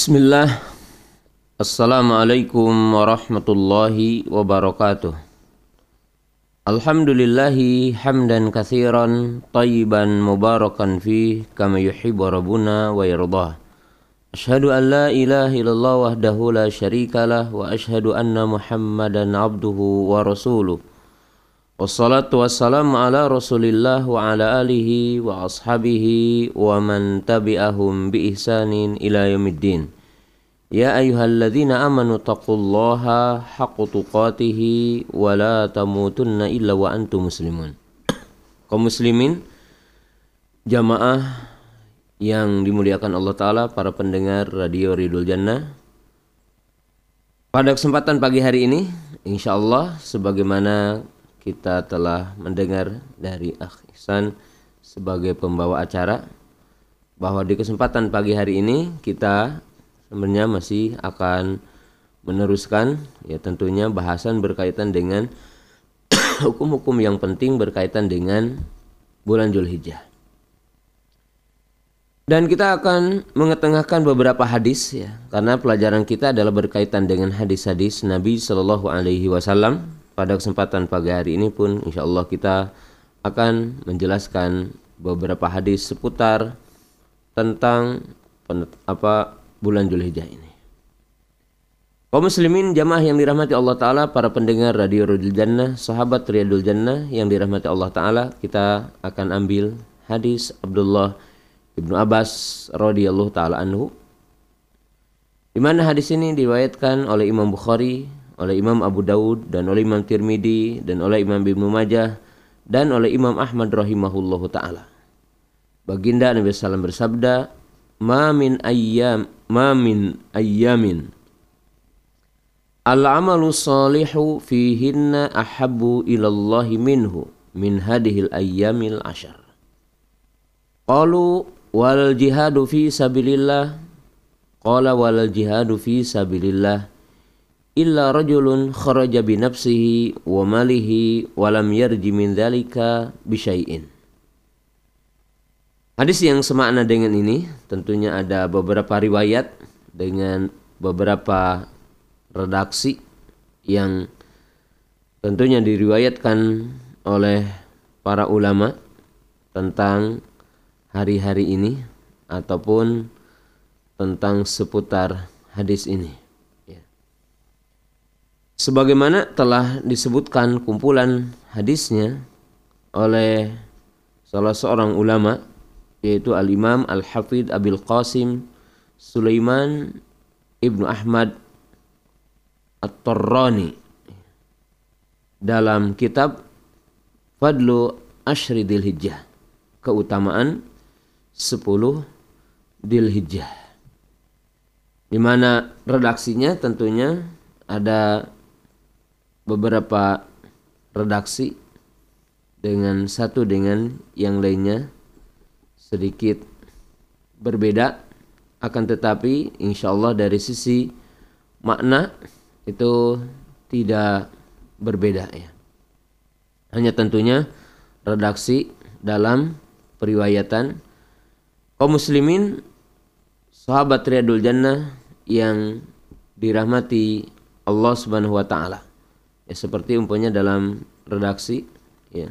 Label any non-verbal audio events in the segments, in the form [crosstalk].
Bismillah. Assalamualaikum warahmatullahi wabarakatuh. Alhamdulillahi hamdan kathiran Tayyiban mubarakan fi Kama yuhibu rabbuna wa yardah. Ashhadu an la ilaha illallah wahdahu la syarikalah Wa ashhadu anna muhammadan abduhu wa rasuluh Wassalatu wassalamu ala rasulillah wa ala alihi wa ashabihi wa man tabi'ahum bi ihsanin ila yaumiddin. Ya ayyuhalladzina amanu taqullaha haqqa tuqatih wa la tamutunna illa wa antum muslimun. Kaum muslimin jamaah yang dimuliakan Allah taala para pendengar radio Ridul Jannah. Pada kesempatan pagi hari ini insyaallah sebagaimana kita telah mendengar dari Akh sebagai pembawa acara bahwa di kesempatan pagi hari ini kita sebenarnya masih akan meneruskan ya tentunya bahasan berkaitan dengan [coughs] hukum-hukum yang penting berkaitan dengan bulan Zulhijjah. Dan kita akan mengetengahkan beberapa hadis ya, karena pelajaran kita adalah berkaitan dengan hadis-hadis Nabi Shallallahu Alaihi Wasallam pada kesempatan pagi hari ini pun insya Allah kita akan menjelaskan beberapa hadis seputar tentang apa bulan Julhijjah ini. Kaum muslimin jamaah yang dirahmati Allah Ta'ala, para pendengar Radio Rudul Jannah, sahabat Riyadul Jannah yang dirahmati Allah Ta'ala, kita akan ambil hadis Abdullah Ibnu Abbas radhiyallahu taala anhu di mana hadis ini diriwayatkan oleh Imam Bukhari oleh Imam Abu Daud dan oleh Imam Tirmidzi dan oleh Imam Ibnu Majah dan oleh Imam Ahmad rahimahullahu taala. Baginda Nabi SAW bersabda, "Ma min ayyam ma min ayyamin al-amalu salihu fihinna ahabbu ilallahi minhu min hadhil ayyamil ashar." Qalu wal jihadu fi sabilillah qala wal jihadu fi sabilillah illa rajulun kharaja bi nafsihi wa malihi wa lam yarji min dzalika bi syai'in. Hadis yang semakna dengan ini tentunya ada beberapa riwayat dengan beberapa redaksi yang tentunya diriwayatkan oleh para ulama tentang hari-hari ini ataupun tentang seputar hadis ini sebagaimana telah disebutkan kumpulan hadisnya oleh salah seorang ulama yaitu Al-Imam Al-Hafidh Abil Qasim Sulaiman Ibnu Ahmad At-Tarrani dalam kitab Fadlu Ashri Hijjah keutamaan 10 Hijjah di mana redaksinya tentunya ada beberapa redaksi dengan satu dengan yang lainnya sedikit berbeda. Akan tetapi insya Allah dari sisi makna itu tidak berbeda ya. Hanya tentunya redaksi dalam periwayatan kaum muslimin sahabat Riyadul Jannah yang dirahmati Allah Subhanahu wa taala ya seperti umpamanya dalam redaksi ya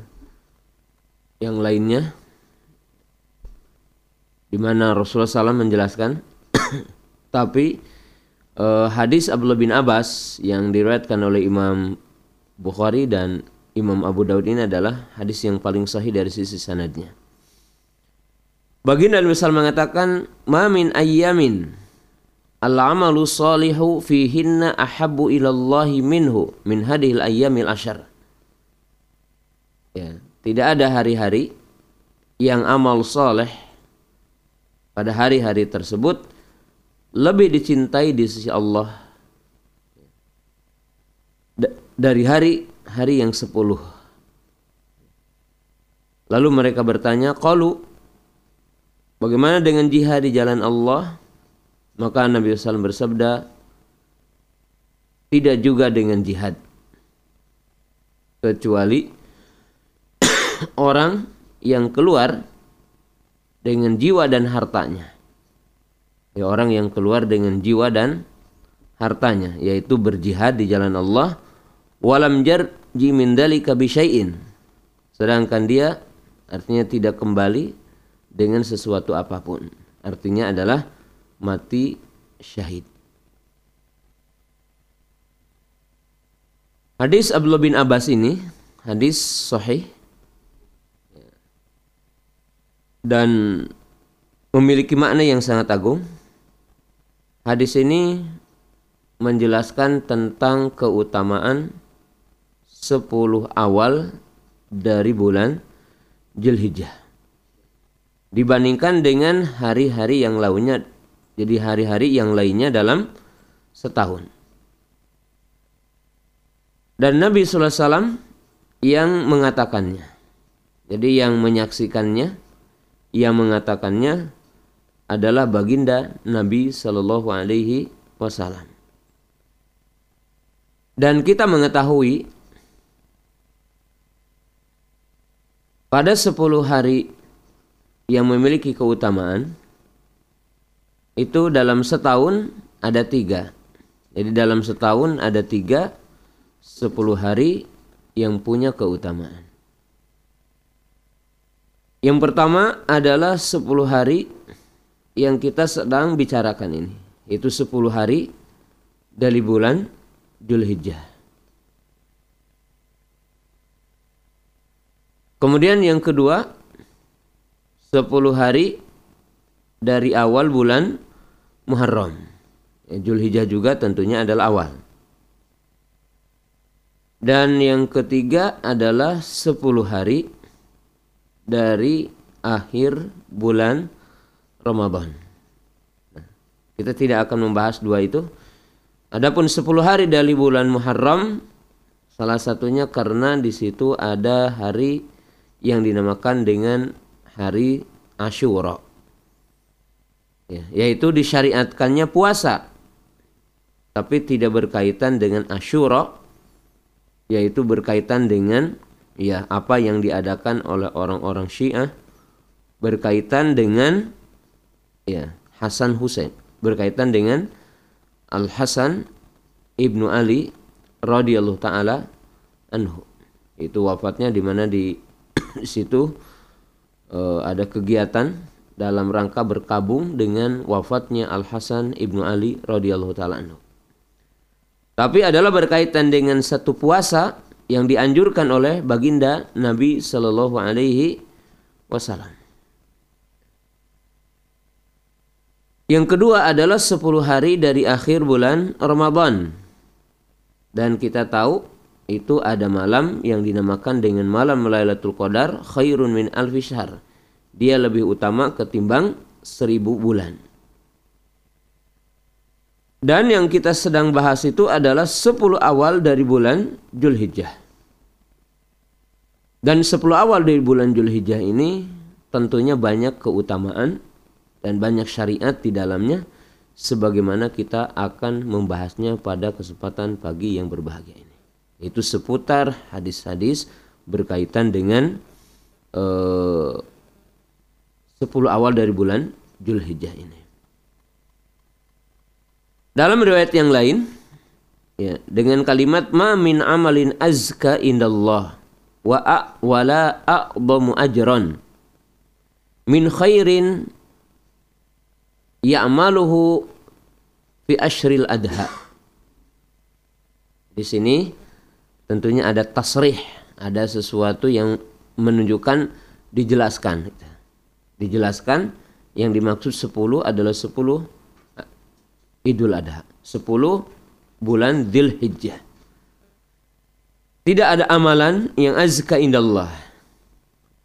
yang lainnya di mana Rasulullah SAW menjelaskan [coughs] tapi eh, hadis Abdullah bin Abbas yang diriwayatkan oleh Imam Bukhari dan Imam Abu Daud ini adalah hadis yang paling sahih dari sisi sanadnya. Baginda misal mengatakan, "Ma min ayyamin Al-amalu salihu fihinna ahabbu ilallahi minhu min hadhil ayyamil ashar. Ya, tidak ada hari-hari yang amal soleh pada hari-hari tersebut lebih dicintai di sisi Allah dari hari-hari yang sepuluh. Lalu mereka bertanya, Qalu, bagaimana dengan jihad di jalan Allah? Maka Nabi SAW bersabda, tidak juga dengan jihad. Kecuali [coughs] orang yang keluar dengan jiwa dan hartanya. Ya, orang yang keluar dengan jiwa dan hartanya yaitu berjihad di jalan Allah walam jarji min dalika sedangkan dia artinya tidak kembali dengan sesuatu apa pun artinya adalah mati syahid Hadis Abdullah bin Abbas ini hadis sahih dan memiliki makna yang sangat agung. Hadis ini menjelaskan tentang keutamaan 10 awal dari bulan Zulhijjah. Dibandingkan dengan hari-hari yang lainnya, jadi hari-hari yang lainnya dalam setahun. Dan Nabi SAW yang mengatakannya. Jadi yang menyaksikannya, yang mengatakannya adalah baginda Nabi Shallallahu Alaihi Wasallam. Dan kita mengetahui pada 10 hari yang memiliki keutamaan itu dalam setahun ada tiga. Jadi dalam setahun ada tiga sepuluh hari yang punya keutamaan. Yang pertama adalah sepuluh hari yang kita sedang bicarakan ini. Itu sepuluh hari dari bulan Hijjah. Kemudian yang kedua, 10 hari dari awal bulan Muharram. Ya, Hijjah juga tentunya adalah awal. Dan yang ketiga adalah 10 hari dari akhir bulan Ramadan. Nah, kita tidak akan membahas dua itu Adapun 10 hari dari bulan Muharram salah satunya karena di situ ada hari yang dinamakan dengan hari Ashura. Ya, yaitu disyariatkannya puasa tapi tidak berkaitan dengan Ashura yaitu berkaitan dengan ya apa yang diadakan oleh orang-orang Syiah berkaitan dengan ya Hasan Hussein berkaitan dengan Al Hasan ibnu Ali radhiyallahu taala anhu. Itu wafatnya di mana di [coughs] situ uh, ada kegiatan dalam rangka berkabung dengan wafatnya Al Hasan ibnu Ali radhiyallahu taala. Tapi adalah berkaitan dengan satu puasa yang dianjurkan oleh baginda Nabi Shallallahu Alaihi Wasallam. Yang kedua adalah 10 hari dari akhir bulan Ramadan. Dan kita tahu itu ada malam yang dinamakan dengan malam Lailatul Qadar khairun min alfi syahr. Dia lebih utama ketimbang seribu bulan. Dan yang kita sedang bahas itu adalah 10 awal dari bulan Julhijjah. Dan 10 awal dari bulan Julhijjah ini tentunya banyak keutamaan dan banyak syariat di dalamnya sebagaimana kita akan membahasnya pada kesempatan pagi yang berbahagia ini. Itu seputar hadis-hadis berkaitan dengan eh, 10 awal dari bulan Julhijjah ini. Dalam riwayat yang lain ya, dengan kalimat ma min amalin azka indallah wa a wala a'dhamu ajran min khairin ya'maluhu fi ashril adha. Di sini tentunya ada tasrih, ada sesuatu yang menunjukkan dijelaskan. Dijelaskan yang dimaksud 10 adalah 10 Idul Adha. 10 bulan Dhul Hijjah. Tidak ada amalan yang azka indallah.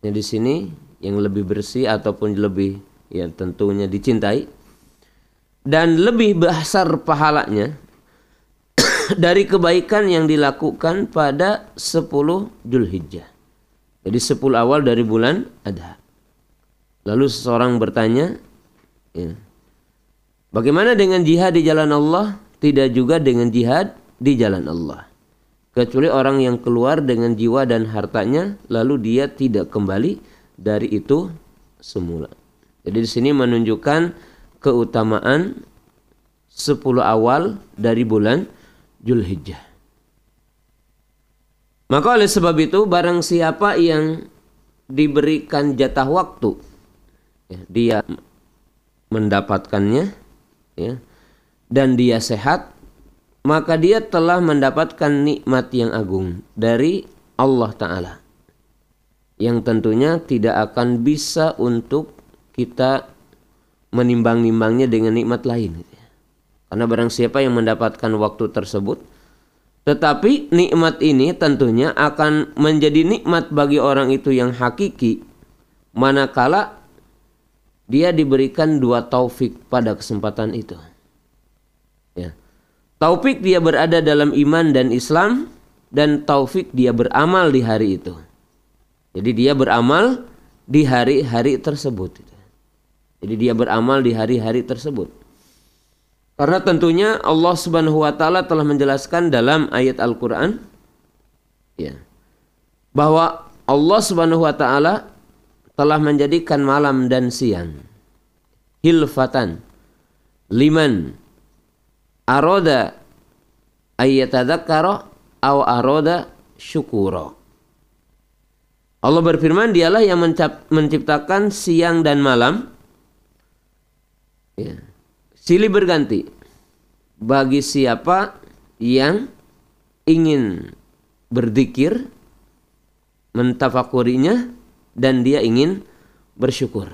Yang di sini yang lebih bersih ataupun lebih ya tentunya dicintai dan lebih besar pahalanya [coughs] dari kebaikan yang dilakukan pada 10 Julhijjah. Jadi 10 awal dari bulan ada. Lalu seseorang bertanya, ya, bagaimana dengan jihad di jalan Allah? Tidak juga dengan jihad di jalan Allah. Kecuali orang yang keluar dengan jiwa dan hartanya, lalu dia tidak kembali dari itu semula. Jadi di sini menunjukkan keutamaan 10 awal dari bulan Julhijjah. Maka oleh sebab itu barang siapa yang diberikan jatah waktu ya, dia mendapatkannya ya, dan dia sehat maka dia telah mendapatkan nikmat yang agung dari Allah Ta'ala yang tentunya tidak akan bisa untuk kita menimbang-nimbangnya dengan nikmat lain. Karena barang siapa yang mendapatkan waktu tersebut tetapi nikmat ini tentunya akan menjadi nikmat bagi orang itu yang hakiki manakala dia diberikan dua taufik pada kesempatan itu. Ya. Taufik dia berada dalam iman dan Islam dan taufik dia beramal di hari itu. Jadi dia beramal di hari-hari tersebut. Jadi dia beramal di hari-hari tersebut. Karena tentunya Allah Subhanahu wa taala telah menjelaskan dalam ayat Al-Qur'an ya bahwa Allah Subhanahu wa taala telah menjadikan malam dan siang. Hilfatan. Liman. Aroda ayyatadzakkara aw aroda syukura Allah berfirman dialah yang menciptakan siang dan malam. Ya. Silih berganti. Bagi siapa yang ingin berzikir mentafakurinya dan dia ingin bersyukur.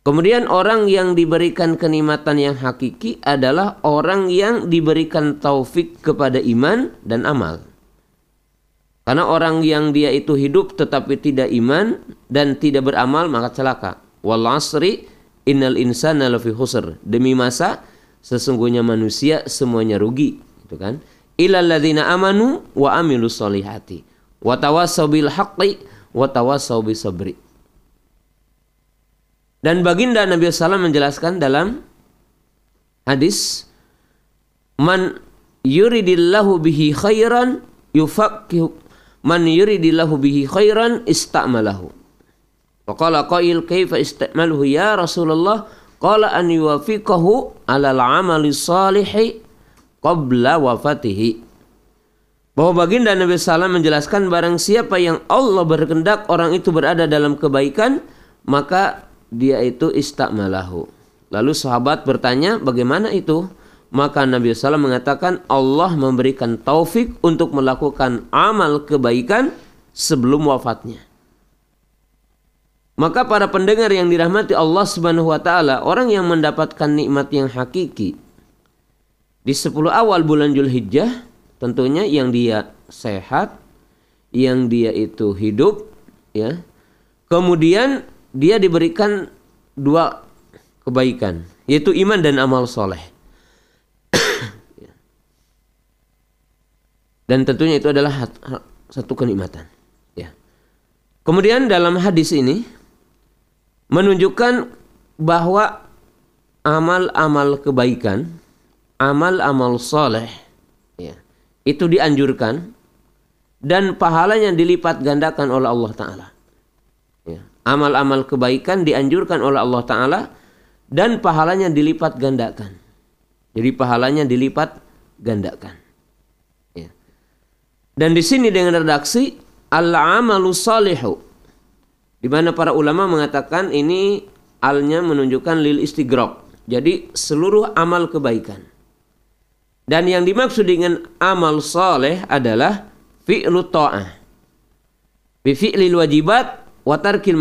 Kemudian orang yang diberikan kenikmatan yang hakiki adalah orang yang diberikan taufik kepada iman dan amal. Karena orang yang dia itu hidup tetapi tidak iman dan tidak beramal maka celaka. Wal asri innal insana lafi khusr demi masa sesungguhnya manusia semuanya rugi itu kan ilal ladzina amanu wa amilus solihati wa tawassaw bil haqqi wa tawassaw bis sabri dan baginda Nabi SAW menjelaskan dalam hadis man yuridillahu bihi khairan yufaqihu man yuridillahu bihi khairan istamalahu Faqala qail kaifa istimaluhu ya Rasulullah? Qala an yuwafiqahu ala al-amali salihi qabla wafatihi. Bahwa baginda Nabi SAW menjelaskan barang siapa yang Allah berkehendak orang itu berada dalam kebaikan maka dia itu istakmalahu. Lalu sahabat bertanya bagaimana itu? Maka Nabi SAW mengatakan Allah memberikan taufik untuk melakukan amal kebaikan sebelum wafatnya. Maka para pendengar yang dirahmati Allah Subhanahu wa taala, orang yang mendapatkan nikmat yang hakiki di 10 awal bulan Julhijjah tentunya yang dia sehat, yang dia itu hidup ya. Kemudian dia diberikan dua kebaikan, yaitu iman dan amal soleh. [coughs] dan tentunya itu adalah satu kenikmatan. Ya. Kemudian dalam hadis ini menunjukkan bahwa amal-amal kebaikan, amal-amal soleh, itu dianjurkan dan pahalanya dilipat gandakan oleh Allah Taala. Ya, amal-amal kebaikan dianjurkan oleh Allah Taala dan pahalanya dilipat gandakan. Jadi pahalanya dilipat gandakan. Ya. Dan di sini dengan redaksi al-amalu salihu di mana para ulama mengatakan ini alnya menunjukkan lil istigrok. Jadi seluruh amal kebaikan. Dan yang dimaksud dengan amal soleh adalah fi'lu ta'ah. Bi fi'lil wajibat wa tarkil.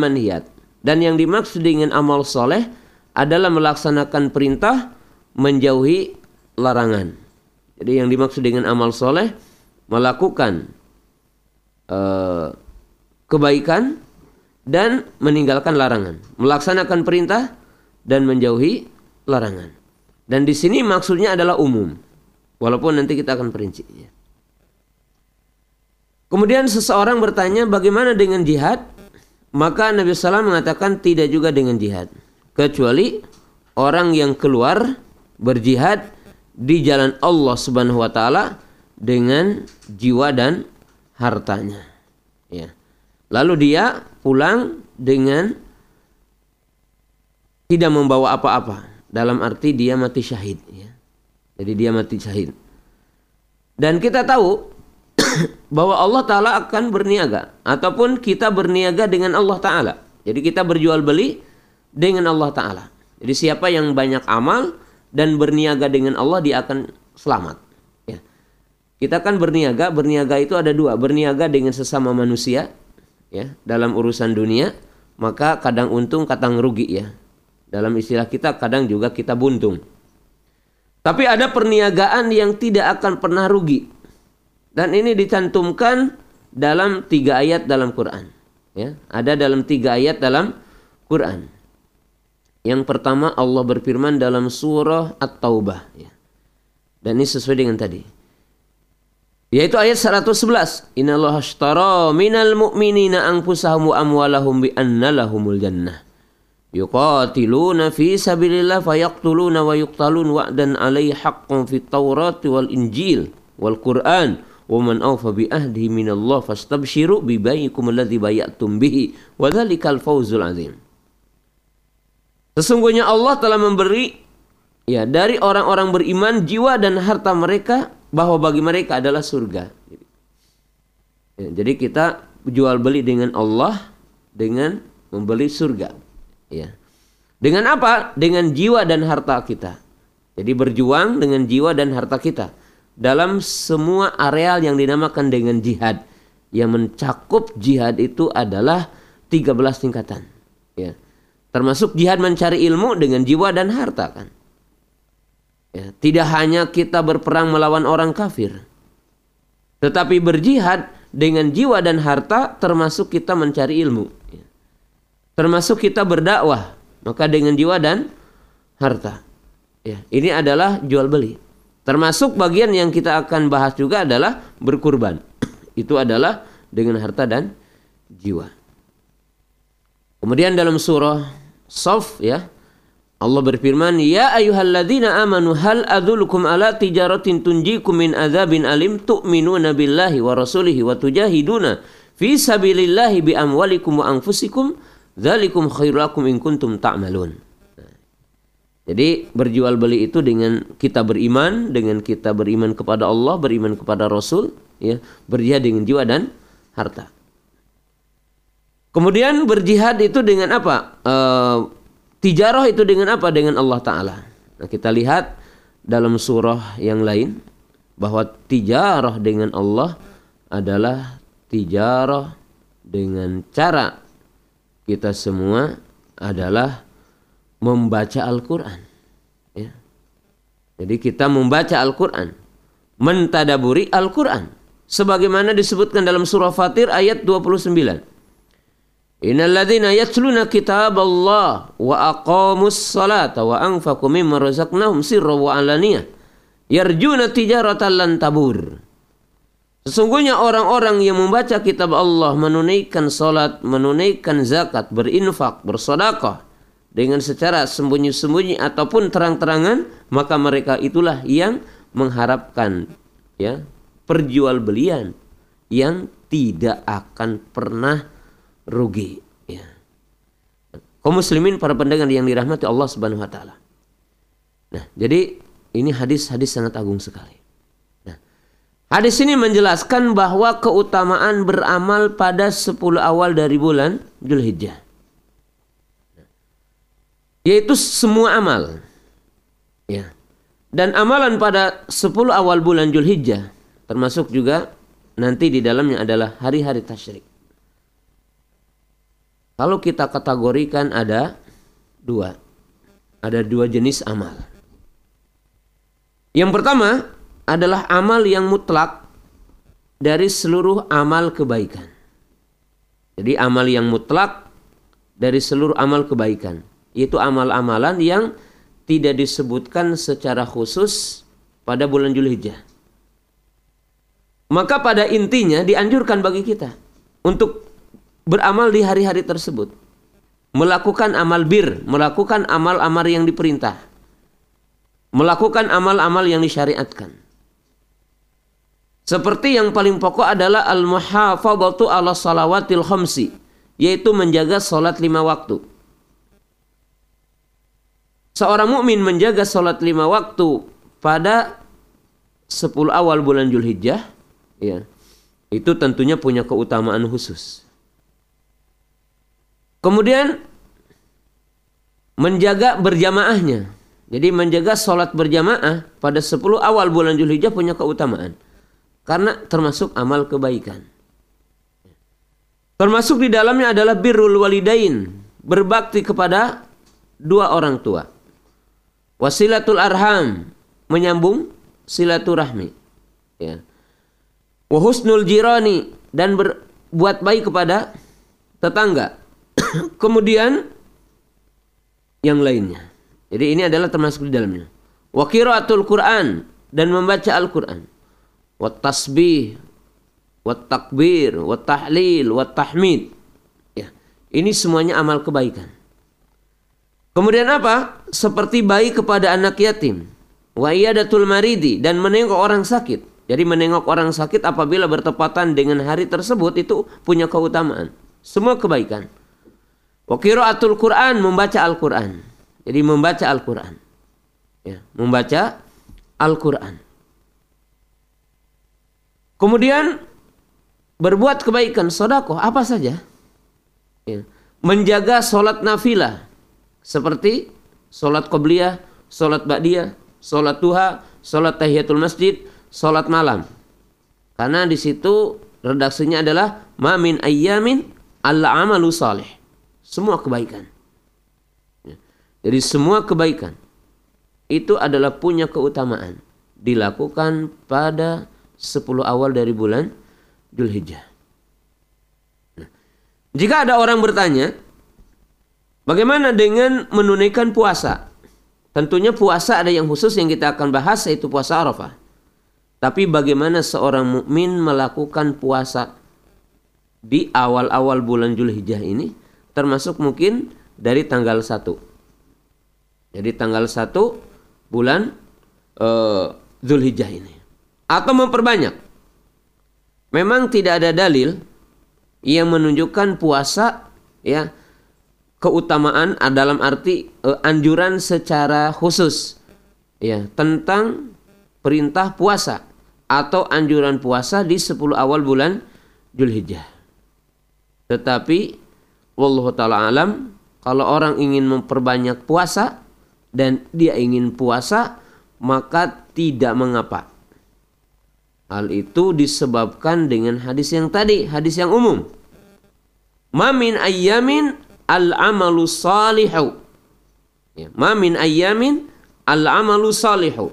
Dan yang dimaksud dengan amal soleh adalah melaksanakan perintah menjauhi larangan. Jadi yang dimaksud dengan amal soleh melakukan uh, kebaikan dan meninggalkan larangan, melaksanakan perintah dan menjauhi larangan. Dan di sini maksudnya adalah umum, walaupun nanti kita akan perinci. Kemudian seseorang bertanya bagaimana dengan jihad? Maka Nabi SAW mengatakan tidak juga dengan jihad. Kecuali orang yang keluar berjihad di jalan Allah Subhanahu wa taala dengan jiwa dan hartanya. Ya. Lalu dia pulang dengan tidak membawa apa-apa dalam arti dia mati syahid ya. Jadi dia mati syahid. Dan kita tahu [coughs] bahwa Allah taala akan berniaga ataupun kita berniaga dengan Allah taala. Jadi kita berjual beli dengan Allah taala. Jadi siapa yang banyak amal dan berniaga dengan Allah dia akan selamat. Ya. Kita kan berniaga, berniaga itu ada dua, berniaga dengan sesama manusia ya dalam urusan dunia, maka kadang untung kadang rugi ya. Dalam istilah kita kadang juga kita buntung. Tapi ada perniagaan yang tidak akan pernah rugi. Dan ini dicantumkan dalam tiga ayat dalam Quran. Ya, ada dalam tiga ayat dalam Quran. Yang pertama Allah berfirman dalam surah At-Taubah. Ya. Dan ini sesuai dengan tadi. Yaitu ayat 111. Inna Allah ashtara minal mu'minina anfusahum wa amwalahum bi jannah yuqatiluna fi sabilillah fayaqtuluna wa yuqtalun wa'dan alaihi haqqun fit tawrat wal injil wal quran wa man awfa bi ahdi minallah fastabshiru bi bayikum alladhi bayatum bihi wa dhalikal fawzul azim Sesungguhnya Allah telah memberi ya dari orang-orang beriman jiwa dan harta mereka bahwa bagi mereka adalah surga. Ya, jadi kita jual beli dengan Allah dengan membeli surga. Ya. Dengan apa? Dengan jiwa dan harta kita. Jadi berjuang dengan jiwa dan harta kita dalam semua areal yang dinamakan dengan jihad. Yang mencakup jihad itu adalah 13 tingkatan. Ya. Termasuk jihad mencari ilmu dengan jiwa dan harta kan. Ya, tidak hanya kita berperang melawan orang kafir. Tetapi berjihad dengan jiwa dan harta termasuk kita mencari ilmu. Termasuk kita berdakwah maka dengan jiwa dan harta. Ya ini adalah jual beli. Termasuk bagian yang kita akan bahas juga adalah berkurban. [clears throat] Itu adalah dengan harta dan jiwa. Kemudian dalam surah Saf ya Allah berfirman ya ayyuhalladzina amanu hal adzulukum ala tijaratin tunjikum min adzabin alim tu'minuna billahi wa rasulihi wa tujahiduna fi sabilillahi bi amwalikum wa anfusikum Zalikum khairulakum in kuntum ta'malun. Jadi berjual beli itu dengan kita beriman, dengan kita beriman kepada Allah, beriman kepada Rasul, ya, berjihad dengan jiwa dan harta. Kemudian berjihad itu dengan apa? E, tijarah itu dengan apa? Dengan Allah Taala. Nah, kita lihat dalam surah yang lain bahwa tijarah dengan Allah adalah tijarah dengan cara kita semua adalah membaca Al-Quran. Ya. Jadi kita membaca Al-Quran. Mentadaburi Al-Quran. Sebagaimana disebutkan dalam surah Fatir ayat 29. Innalladzina yatluna kitab Allah wa aqamus salata wa anfaqu mimma razaqnahum sirra wa alaniyah yarjuna tijaratan lan tabur. Sesungguhnya orang-orang yang membaca kitab Allah menunaikan salat, menunaikan zakat, berinfak, bersodakah dengan secara sembunyi-sembunyi ataupun terang-terangan, maka mereka itulah yang mengharapkan ya perjualbelian yang tidak akan pernah rugi ya. Kaum muslimin para pendengar yang dirahmati Allah Subhanahu wa taala. Nah, jadi ini hadis-hadis sangat agung sekali. Hadis ini menjelaskan bahwa keutamaan beramal pada 10 awal dari bulan Julhijjah. Yaitu semua amal. Ya. Dan amalan pada 10 awal bulan Julhijjah termasuk juga nanti di dalamnya adalah hari-hari tasyrik. Kalau kita kategorikan ada dua. Ada dua jenis amal. Yang pertama, adalah amal yang mutlak dari seluruh amal kebaikan. Jadi amal yang mutlak dari seluruh amal kebaikan. Yaitu amal-amalan yang tidak disebutkan secara khusus pada bulan Julhijjah. Maka pada intinya dianjurkan bagi kita untuk beramal di hari-hari tersebut. Melakukan amal bir, melakukan amal-amal yang diperintah. Melakukan amal-amal yang disyariatkan. Seperti yang paling pokok adalah al-muhafadhatu ala salawatil khamsi, yaitu menjaga salat lima waktu. seorang mukmin menjaga sholat lima waktu pada 10 awal bulan Julhijjah, ya, itu tentunya punya keutamaan khusus. Kemudian menjaga berjamaahnya. Jadi menjaga sholat berjamaah pada 10 awal bulan Julhijjah punya keutamaan. Karena termasuk amal kebaikan. Termasuk di dalamnya adalah birrul walidain. Berbakti kepada dua orang tua. Wasilatul arham. Menyambung silaturahmi. Ya. Wahusnul jirani. Dan berbuat baik kepada tetangga. [coughs] Kemudian yang lainnya. Jadi ini adalah termasuk di dalamnya. Wa qiraatul Quran dan membaca Al-Quran. Wa tasbih, wa takbir, wa tahlil, wa tahmid. Ya. Ini semuanya amal kebaikan. Kemudian apa? Seperti baik kepada anak yatim. Wa iyadatul maridi dan menengok orang sakit. Jadi menengok orang sakit apabila bertepatan dengan hari tersebut itu punya keutamaan. Semua kebaikan. Wa qiraatul Quran membaca Al-Quran. Jadi membaca Al-Quran. Ya, membaca Al-Quran. Kemudian berbuat kebaikan, sodako, apa saja. Ya. Menjaga sholat nafilah. Seperti sholat qobliyah, sholat ba'diyah, sholat duha, sholat tahiyatul masjid, sholat malam. Karena di situ redaksinya adalah mamin ayyamin alla amalu salih. Semua kebaikan. Jadi semua kebaikan itu adalah punya keutamaan dilakukan pada 10 awal dari bulan Julhijjah. Nah, jika ada orang bertanya, bagaimana dengan menunaikan puasa? Tentunya puasa ada yang khusus yang kita akan bahas yaitu puasa Arafah. Tapi bagaimana seorang mukmin melakukan puasa di awal-awal bulan Julhijjah ini termasuk mungkin dari tanggal 1 jadi tanggal 1 bulan uh, Zulhijjah ini. Atau memperbanyak. Memang tidak ada dalil yang menunjukkan puasa ya keutamaan dalam arti uh, anjuran secara khusus ya tentang perintah puasa atau anjuran puasa di 10 awal bulan Zulhijjah. Tetapi wallahu taala alam kalau orang ingin memperbanyak puasa dan dia ingin puasa maka tidak mengapa. Hal itu disebabkan dengan hadis yang tadi, hadis yang umum. Mamin ayyamin al-amalu salihu. Ya, mamin ayyamin al-amalu salihu.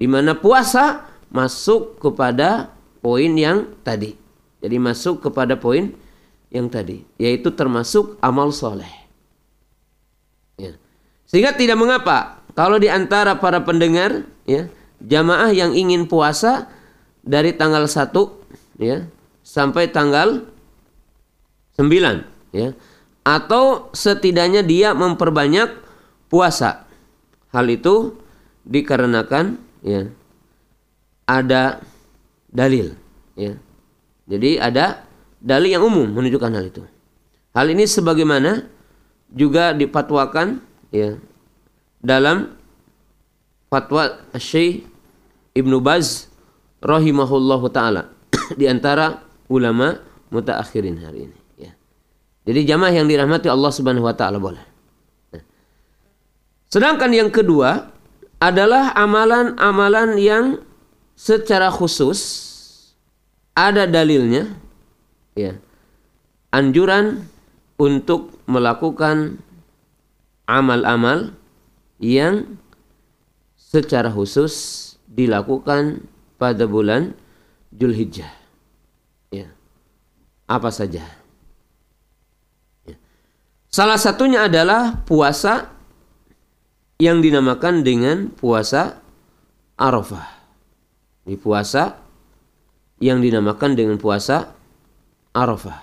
Di mana puasa masuk kepada poin yang tadi. Jadi masuk kepada poin yang tadi, yaitu termasuk amal soleh. Sehingga tidak mengapa kalau di antara para pendengar ya, jamaah yang ingin puasa dari tanggal 1 ya sampai tanggal 9 ya atau setidaknya dia memperbanyak puasa. Hal itu dikarenakan ya ada dalil ya. Jadi ada dalil yang umum menunjukkan hal itu. Hal ini sebagaimana juga dipatwakan ya dalam fatwa Syekh Ibnu Baz rahimahullahu taala [clears throat] di antara ulama mutaakhirin hari ini ya. Jadi jamaah yang dirahmati Allah Subhanahu wa taala boleh. Nah. Sedangkan yang kedua adalah amalan-amalan yang secara khusus ada dalilnya ya. Anjuran untuk melakukan amal-amal yang secara khusus dilakukan pada bulan Julhijjah. Ya. Apa saja? Ya. Salah satunya adalah puasa yang dinamakan dengan puasa Arafah. Di puasa yang dinamakan dengan puasa Arafah.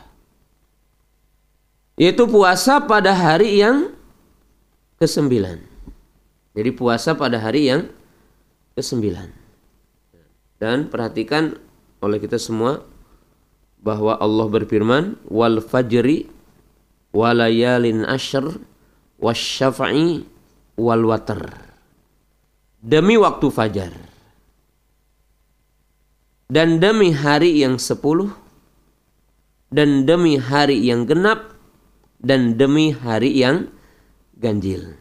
Yaitu puasa pada hari yang ke-9. Jadi puasa pada hari yang ke-9. Dan perhatikan oleh kita semua bahwa Allah berfirman wal fajri walayalin ashr wasyafa'i wal water. Demi waktu fajar. Dan demi hari yang sepuluh. Dan demi hari yang genap. Dan demi hari yang ganjil.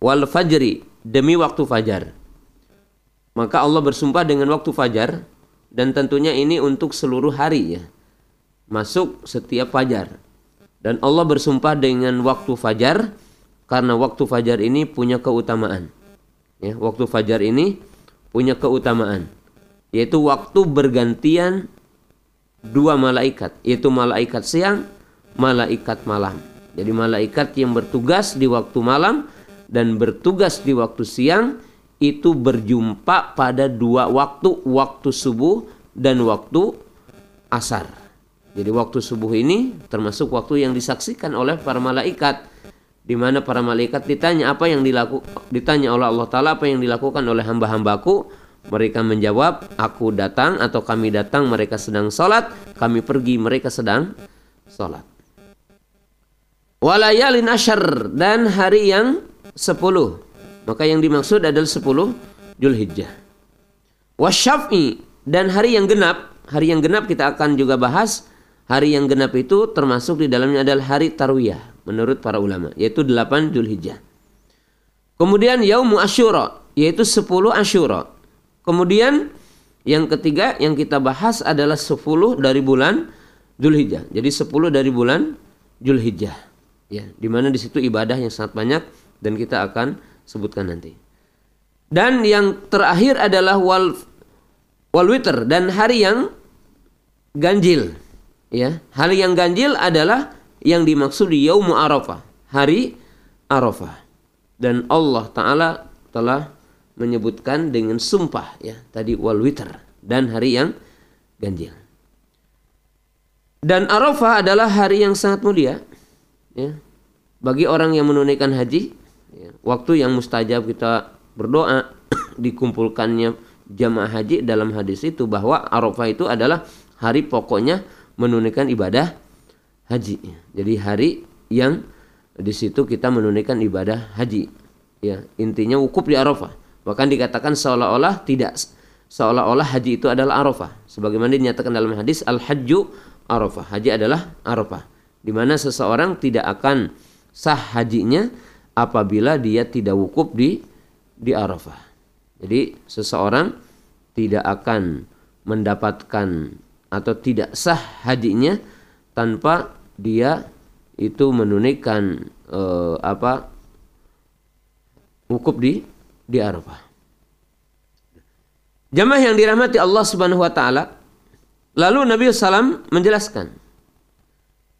Wal fajri. Demi waktu fajar. Maka Allah bersumpah dengan waktu fajar. Dan tentunya ini untuk seluruh hari ya. Masuk setiap fajar. Dan Allah bersumpah dengan waktu fajar karena waktu fajar ini punya keutamaan. Ya, waktu fajar ini punya keutamaan yaitu waktu bergantian dua malaikat, yaitu malaikat siang, malaikat malam. Jadi malaikat yang bertugas di waktu malam dan bertugas di waktu siang itu berjumpa pada dua waktu, waktu subuh dan waktu asar. Jadi waktu subuh ini termasuk waktu yang disaksikan oleh para malaikat di mana para malaikat ditanya apa yang dilaku ditanya oleh Allah taala apa yang dilakukan oleh hamba-hambaku mereka menjawab aku datang atau kami datang mereka sedang sholat kami pergi mereka sedang sholat walayalin ashar dan hari yang sepuluh maka yang dimaksud adalah sepuluh Julhijjah wasyafi dan hari yang genap hari yang genap kita akan juga bahas hari yang genap itu termasuk di dalamnya adalah hari tarwiyah menurut para ulama yaitu 8 Zulhijjah. Kemudian yaumu Asyura yaitu 10 Asyura. Kemudian yang ketiga yang kita bahas adalah 10 dari bulan Zulhijjah. Jadi 10 dari bulan Zulhijjah. Ya, di mana di situ ibadah yang sangat banyak dan kita akan sebutkan nanti. Dan yang terakhir adalah wal wal witr dan hari yang ganjil. Ya, hari yang ganjil adalah yang dimaksud di Yaumu Arafah, hari Arafah. Dan Allah taala telah menyebutkan dengan sumpah ya, tadi wal witr dan hari yang ganjil. Dan Arafah adalah hari yang sangat mulia ya. Bagi orang yang menunaikan haji, ya, waktu yang mustajab kita berdoa [clears throat] dikumpulkannya jamaah haji dalam hadis itu bahwa Arafah itu adalah hari pokoknya menunaikan ibadah haji. Jadi hari yang di situ kita menunaikan ibadah haji. Ya, intinya wukuf di Arafah. Bahkan dikatakan seolah-olah tidak seolah-olah haji itu adalah Arafah. Sebagaimana dinyatakan dalam hadis al-hajju Arafah. Haji adalah Arafah. Di mana seseorang tidak akan sah hajinya apabila dia tidak wukuf di di Arafah. Jadi seseorang tidak akan mendapatkan atau tidak sah hajinya tanpa dia itu menunaikan uh, apa wukuf di di Arafah. Jamaah yang dirahmati Allah Subhanahu wa taala, lalu Nabi SAW menjelaskan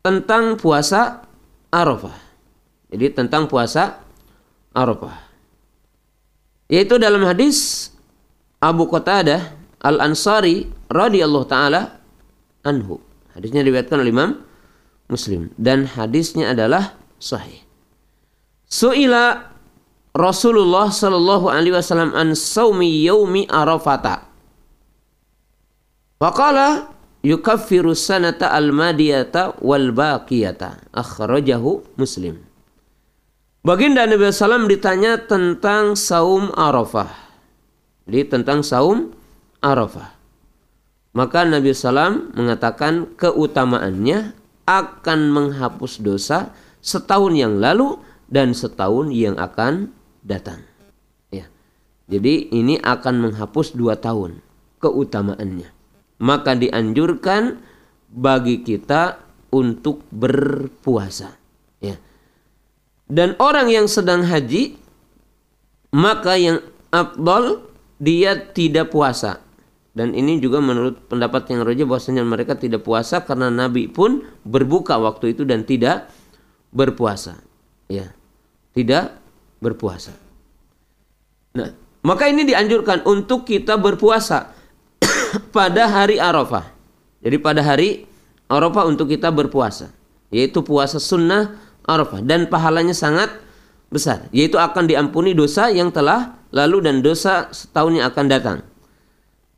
tentang puasa Arafah. Jadi tentang puasa Arafah. Yaitu dalam hadis Abu Qatadah Al-Ansari radhiyallahu taala anhu. Hadisnya diriwayatkan oleh Imam Muslim dan hadisnya adalah sahih. Suila Rasulullah sallallahu alaihi wasallam an saumi yaumi Arafata. Waqala yukaffiru sanata al-madiyata wal baqiyata. Akhrajahu Muslim. Baginda Nabi SAW ditanya tentang saum Arafah. Jadi tentang saum Arafah. Maka Nabi SAW mengatakan keutamaannya akan menghapus dosa setahun yang lalu dan setahun yang akan datang. Ya. Jadi ini akan menghapus dua tahun keutamaannya. Maka dianjurkan bagi kita untuk berpuasa. Dan orang yang sedang haji maka yang abdol dia tidak puasa dan ini juga menurut pendapat yang roja bahwasanya mereka tidak puasa karena Nabi pun berbuka waktu itu dan tidak berpuasa. Ya. Tidak berpuasa. Nah, maka ini dianjurkan untuk kita berpuasa [coughs] pada hari Arafah. Jadi pada hari Arafah untuk kita berpuasa, yaitu puasa sunnah Arafah dan pahalanya sangat besar, yaitu akan diampuni dosa yang telah lalu dan dosa setahun yang akan datang.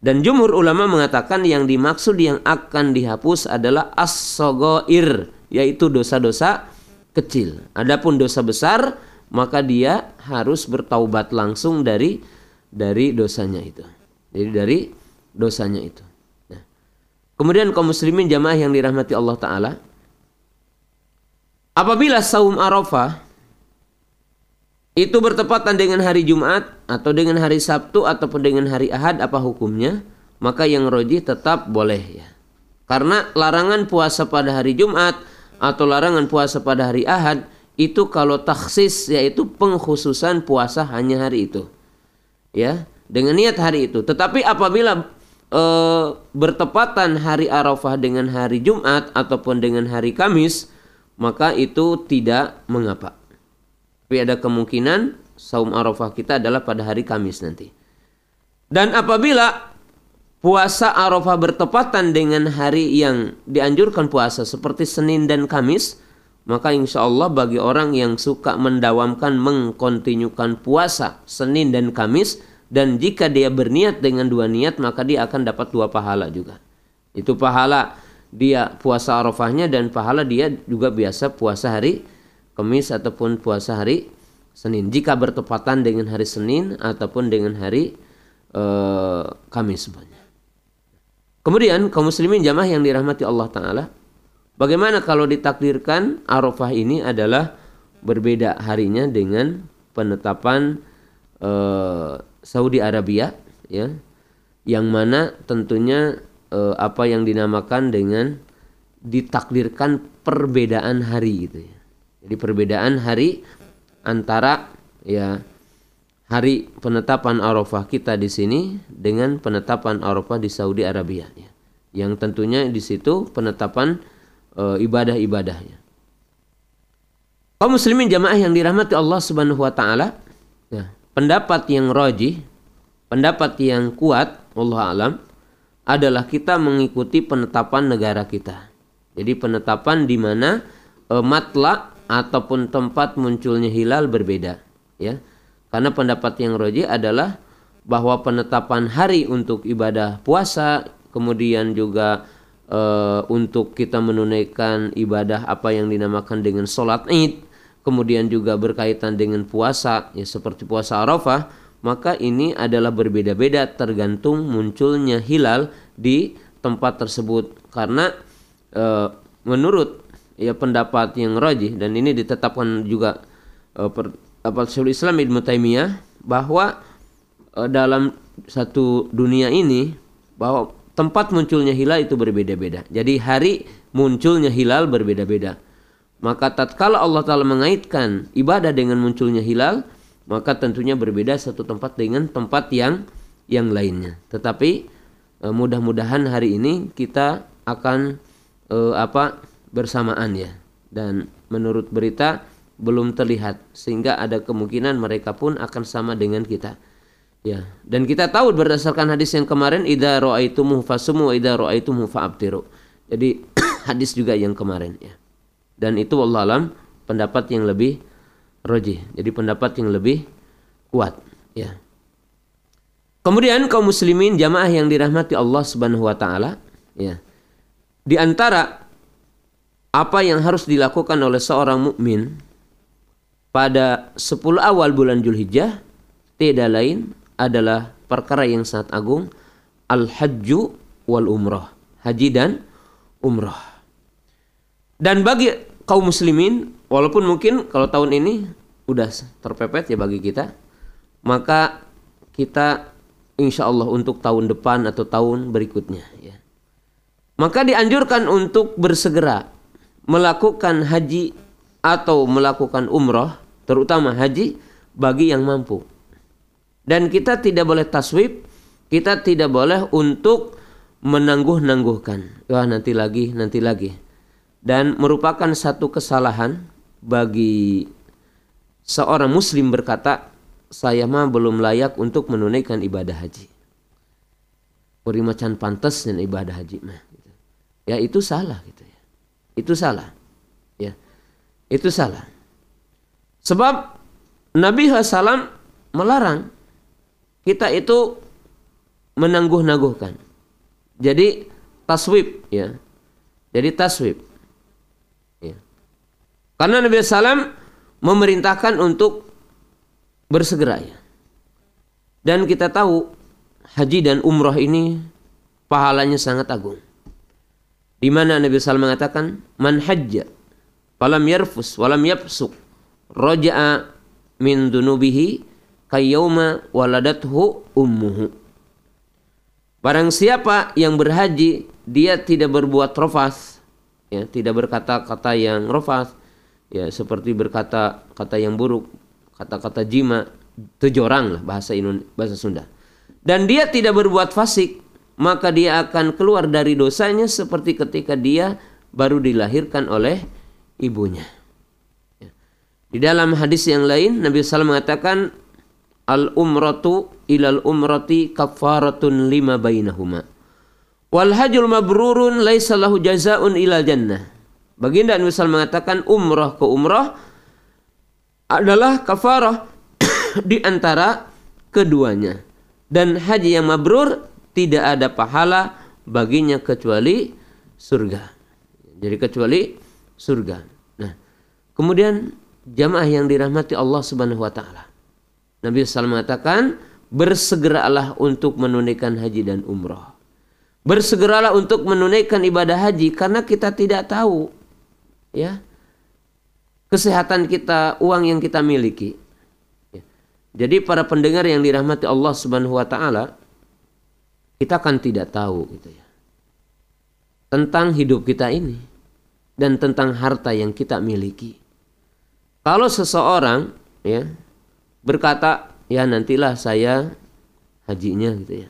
Dan jumhur ulama mengatakan yang dimaksud yang akan dihapus adalah as-sogoir, yaitu dosa-dosa kecil. Adapun dosa besar, maka dia harus bertaubat langsung dari dari dosanya itu. Jadi dari dosanya itu. Nah. Kemudian kaum muslimin jamaah yang dirahmati Allah taala, apabila saum Arafah itu bertepatan dengan hari Jumat atau dengan hari Sabtu ataupun dengan hari Ahad apa hukumnya? Maka yang roji tetap boleh ya. Karena larangan puasa pada hari Jumat atau larangan puasa pada hari Ahad itu kalau taksis yaitu pengkhususan puasa hanya hari itu. Ya, dengan niat hari itu. Tetapi apabila e, bertepatan hari Arafah dengan hari Jumat ataupun dengan hari Kamis, maka itu tidak mengapa. Tapi ada kemungkinan saum Arafah kita adalah pada hari Kamis nanti. Dan apabila puasa Arafah bertepatan dengan hari yang dianjurkan puasa seperti Senin dan Kamis, maka insya Allah bagi orang yang suka mendawamkan mengkontinyukan puasa Senin dan Kamis dan jika dia berniat dengan dua niat maka dia akan dapat dua pahala juga. Itu pahala dia puasa Arafahnya dan pahala dia juga biasa puasa hari Kamis ataupun puasa hari Senin. Jika bertepatan dengan hari Senin ataupun dengan hari uh, Kamis sebenarnya. Kemudian kaum muslimin jamaah yang dirahmati Allah taala Bagaimana kalau ditakdirkan Arafah ini adalah berbeda harinya dengan penetapan uh, Saudi Arabia ya yang mana tentunya uh, apa yang dinamakan dengan ditakdirkan perbedaan hari gitu ya. Jadi perbedaan hari antara ya hari penetapan Arafah kita di sini dengan penetapan Arafah di Saudi Arabia ya. Yang tentunya di situ penetapan uh, ibadah-ibadahnya. Kaum muslimin jamaah yang dirahmati Allah Subhanahu wa taala, ya, pendapat yang roji, pendapat yang kuat, Allah alam, adalah kita mengikuti penetapan negara kita. Jadi penetapan di mana e, matla ataupun tempat munculnya hilal berbeda, ya. Karena pendapat yang roji adalah bahwa penetapan hari untuk ibadah puasa, kemudian juga uh, untuk kita menunaikan ibadah apa yang dinamakan dengan sholat id kemudian juga berkaitan dengan puasa ya seperti puasa arafah maka ini adalah berbeda-beda tergantung munculnya hilal di tempat tersebut karena uh, menurut ya pendapat yang rajih dan ini ditetapkan juga uh, per, apa Islam Ibnu Taimiyah bahwa uh, dalam satu dunia ini bahwa tempat munculnya hilal itu berbeda-beda. Jadi hari munculnya hilal berbeda-beda. Maka tatkala Allah Ta'ala mengaitkan ibadah dengan munculnya hilal, maka tentunya berbeda satu tempat dengan tempat yang yang lainnya. Tetapi e, mudah-mudahan hari ini kita akan e, apa bersamaan ya. Dan menurut berita belum terlihat sehingga ada kemungkinan mereka pun akan sama dengan kita. Ya, dan kita tahu berdasarkan hadis yang kemarin idza ra'aitumuhu fasumu wa idza ra'aitumuhu fa'abtiru. Jadi [coughs] hadis juga yang kemarin ya. Dan itu Allah alam pendapat yang lebih roji. Jadi pendapat yang lebih kuat ya. Kemudian kaum muslimin jamaah yang dirahmati Allah Subhanahu wa taala ya. Di antara apa yang harus dilakukan oleh seorang mukmin pada 10 awal bulan Julhijjah tidak lain adalah perkara yang sangat agung al-hajju wal umrah haji dan umrah dan bagi kaum muslimin walaupun mungkin kalau tahun ini udah terpepet ya bagi kita maka kita insya Allah untuk tahun depan atau tahun berikutnya ya maka dianjurkan untuk bersegera melakukan haji atau melakukan umrah terutama haji bagi yang mampu dan kita tidak boleh taswib, kita tidak boleh untuk menangguh-nangguhkan. Wah nanti lagi, nanti lagi. Dan merupakan satu kesalahan bagi seorang muslim berkata, saya mah belum layak untuk menunaikan ibadah haji. Puri macan pantas dan ibadah haji mah. Ya itu salah gitu ya. Itu salah. Ya. Itu salah. Sebab Nabi SAW melarang kita itu menangguh-nangguhkan. Jadi taswib ya. Jadi taswib. Karena Nabi SAW memerintahkan untuk bersegera ya. Dan kita tahu haji dan umroh ini pahalanya sangat agung. Di mana Nabi SAW mengatakan, Man hajja falam yarfus walam yapsuk roja'a min dunubihi kayyawma waladathu ummuhu. Barang siapa yang berhaji, dia tidak berbuat rofas, ya, tidak berkata-kata yang rofas, ya seperti berkata kata yang buruk, kata-kata jima, tejorang lah bahasa Indonesia, bahasa Sunda. Dan dia tidak berbuat fasik, maka dia akan keluar dari dosanya seperti ketika dia baru dilahirkan oleh ibunya. Ya. Di dalam hadis yang lain Nabi SAW mengatakan al umratu ilal umrati kafaratun lima bainahuma. Wal hajul mabrurun laisa lahu jazaun ilal jannah. Baginda Nabi SAW mengatakan umrah ke umrah adalah kafarah [coughs] di antara keduanya. Dan haji yang mabrur tidak ada pahala baginya kecuali surga. Jadi kecuali surga. Nah, kemudian jamaah yang dirahmati Allah Subhanahu wa taala. Nabi SAW mengatakan, bersegeralah untuk menunaikan haji dan umrah. Bersegeralah untuk menunaikan ibadah haji karena kita tidak tahu ya kesehatan kita, uang yang kita miliki. Ya. Jadi para pendengar yang dirahmati Allah Subhanahu wa taala, kita kan tidak tahu gitu ya. Tentang hidup kita ini dan tentang harta yang kita miliki. Kalau seseorang ya berkata, "Ya nantilah saya hajinya" gitu ya.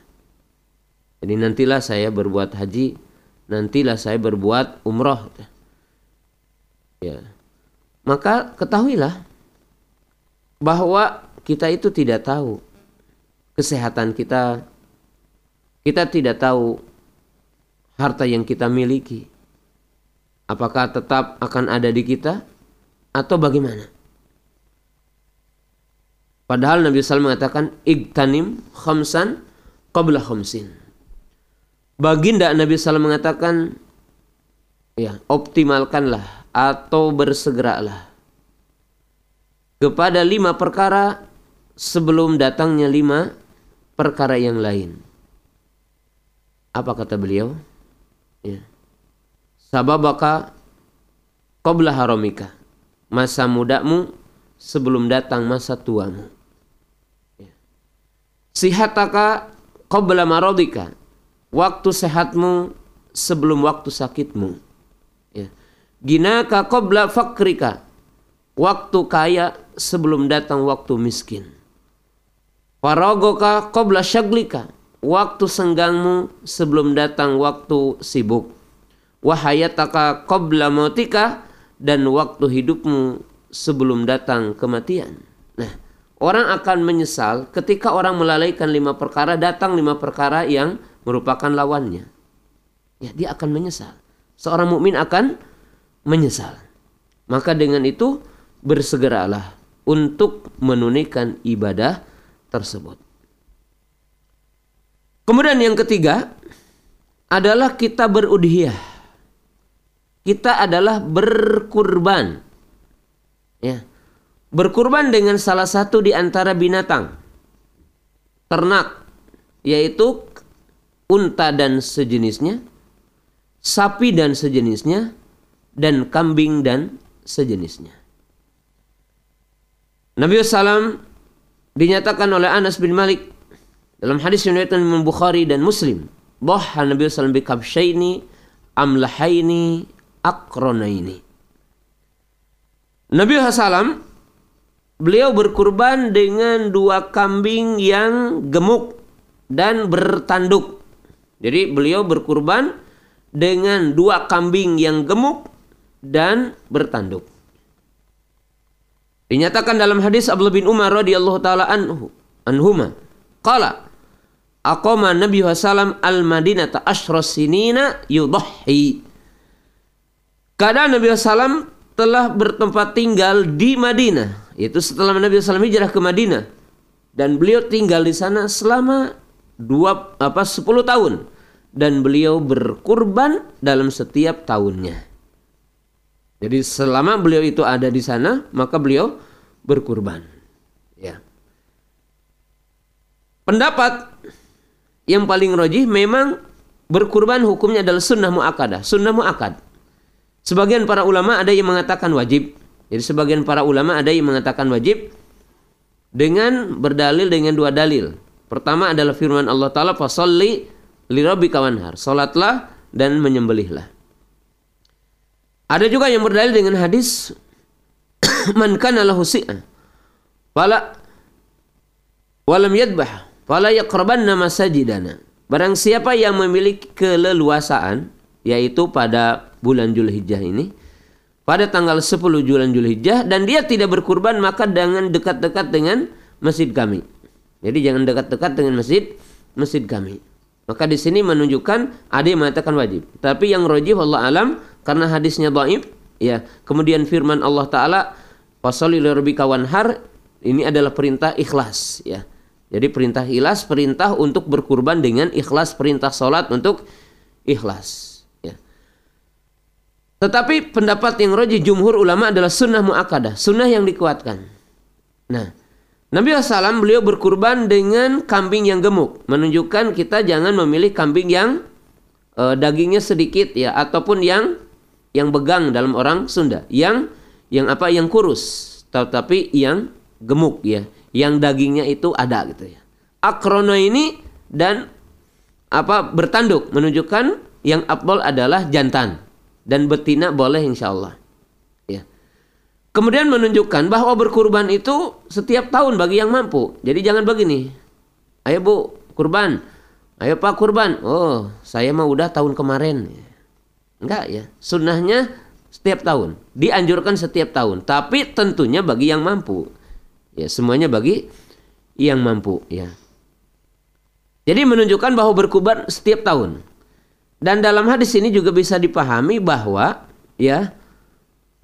Jadi nantilah saya berbuat haji, nantilah saya berbuat umroh. Gitu. Ya. Maka ketahuilah bahwa kita itu tidak tahu kesehatan kita kita tidak tahu harta yang kita miliki. Apakah tetap akan ada di kita atau bagaimana? Padahal Nabi SAW mengatakan igtanim khamsan qabla khamsin. Baginda Nabi SAW mengatakan ya optimalkanlah atau bersegeralah kepada lima perkara sebelum datangnya lima perkara yang lain. Apa kata beliau? Ya. Sababaka qabla haramika. Masa mudamu sebelum datang masa tuamu. Ya. Sihataka qabla marodika. Waktu sehatmu sebelum waktu sakitmu. Ginaka qabla fakrika. Waktu kaya sebelum datang waktu miskin. Faragoka qabla syaglika waktu senggangmu sebelum datang waktu sibuk. Wahayataka qabla mautika dan waktu hidupmu sebelum datang kematian. Nah, orang akan menyesal ketika orang melalaikan lima perkara, datang lima perkara yang merupakan lawannya. Ya, dia akan menyesal. Seorang mukmin akan menyesal. Maka dengan itu bersegeralah untuk menunaikan ibadah tersebut. Kemudian yang ketiga adalah kita berudhiyah. Kita adalah berkurban. Ya. Berkurban dengan salah satu di antara binatang. Ternak yaitu unta dan sejenisnya, sapi dan sejenisnya, dan kambing dan sejenisnya. Nabi SAW dinyatakan oleh Anas bin Malik dalam hadis yang diriwayatkan Imam Bukhari dan Muslim, dhaha Nabi sallallahu alaihi wasallam amlahaini akronaini. Nabi SAW beliau berkurban dengan dua kambing yang gemuk dan bertanduk. Jadi beliau berkurban dengan dua kambing yang gemuk dan bertanduk. Dinyatakan dalam hadis Abdullah bin Umar radhiyallahu taala anhu anhuma qala aqama Nabi wasallam al Madinata asyras sinina yudhi. Kadang Nabi wasallam telah bertempat tinggal di Madinah. Itu setelah Nabi wasallam hijrah ke Madinah. Dan beliau tinggal di sana selama dua apa sepuluh tahun dan beliau berkurban dalam setiap tahunnya. Jadi selama beliau itu ada di sana maka beliau berkurban. Ya. pendapat yang paling rojih memang berkurban hukumnya adalah sunnah mu'akadah, sunnah mu'akad. Sebagian para ulama ada yang mengatakan wajib. Jadi sebagian para ulama ada yang mengatakan wajib dengan berdalil dengan dua dalil. Pertama adalah firman Allah Ta'ala, Fasalli li rabbika wanhar. Salatlah dan menyembelihlah. Ada juga yang berdalil dengan hadis [coughs] man kana lahu si'ah fala walam yadbah fala yaqrabanna masajidana. Barang siapa yang memiliki keleluasaan yaitu pada bulan Julhijjah ini pada tanggal 10 bulan Julhijjah dan dia tidak berkurban maka jangan dekat-dekat dengan masjid kami. Jadi jangan dekat-dekat dengan masjid masjid kami. Maka di sini menunjukkan ada yang mengatakan wajib. Tapi yang rojib Allah alam karena hadisnya dhaif ya. Kemudian firman Allah taala fasali lirabbika wanhar ini adalah perintah ikhlas ya. Jadi perintah ikhlas perintah untuk berkurban dengan ikhlas perintah salat untuk ikhlas ya. Tetapi pendapat yang roji jumhur ulama adalah sunnah muakkadah, sunnah yang dikuatkan. Nah, Nabi SAW beliau berkurban dengan kambing yang gemuk, menunjukkan kita jangan memilih kambing yang e, dagingnya sedikit ya, ataupun yang yang begang dalam orang Sunda, yang yang apa? Yang kurus, tetapi yang gemuk ya, yang dagingnya itu ada gitu ya. Akrono ini dan apa? Bertanduk. Menunjukkan yang abdol adalah jantan dan betina boleh insya Allah. Kemudian menunjukkan bahwa berkurban itu setiap tahun bagi yang mampu. Jadi jangan begini. Ayo bu, kurban. Ayo pak kurban. Oh, saya mau udah tahun kemarin. Enggak ya. Sunnahnya setiap tahun. Dianjurkan setiap tahun. Tapi tentunya bagi yang mampu. Ya, semuanya bagi yang mampu. Ya. Jadi menunjukkan bahwa berkurban setiap tahun. Dan dalam hadis ini juga bisa dipahami bahwa ya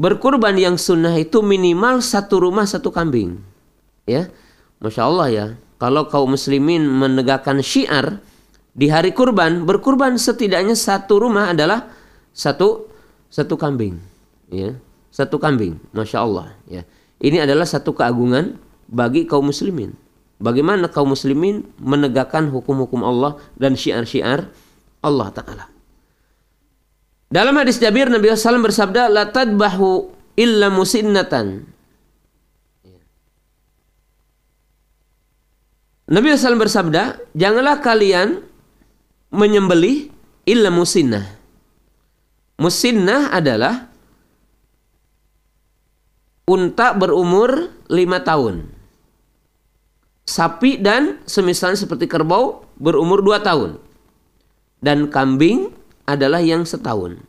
berkurban yang sunnah itu minimal satu rumah satu kambing. Ya, masya Allah ya. Kalau kaum muslimin menegakkan syiar di hari kurban, berkurban setidaknya satu rumah adalah satu satu kambing. Ya, satu kambing, masya Allah. Ya, ini adalah satu keagungan bagi kaum muslimin. Bagaimana kaum muslimin menegakkan hukum-hukum Allah dan syiar-syiar Allah Ta'ala. Dalam hadis Jabir Nabi SAW bersabda, "La tadbahu illa musinnatan." Nabi SAW bersabda, janganlah kalian menyembelih illa musinnah. Musinnah adalah unta berumur lima tahun. Sapi dan semisalnya seperti kerbau berumur dua tahun. Dan kambing adalah yang setahun.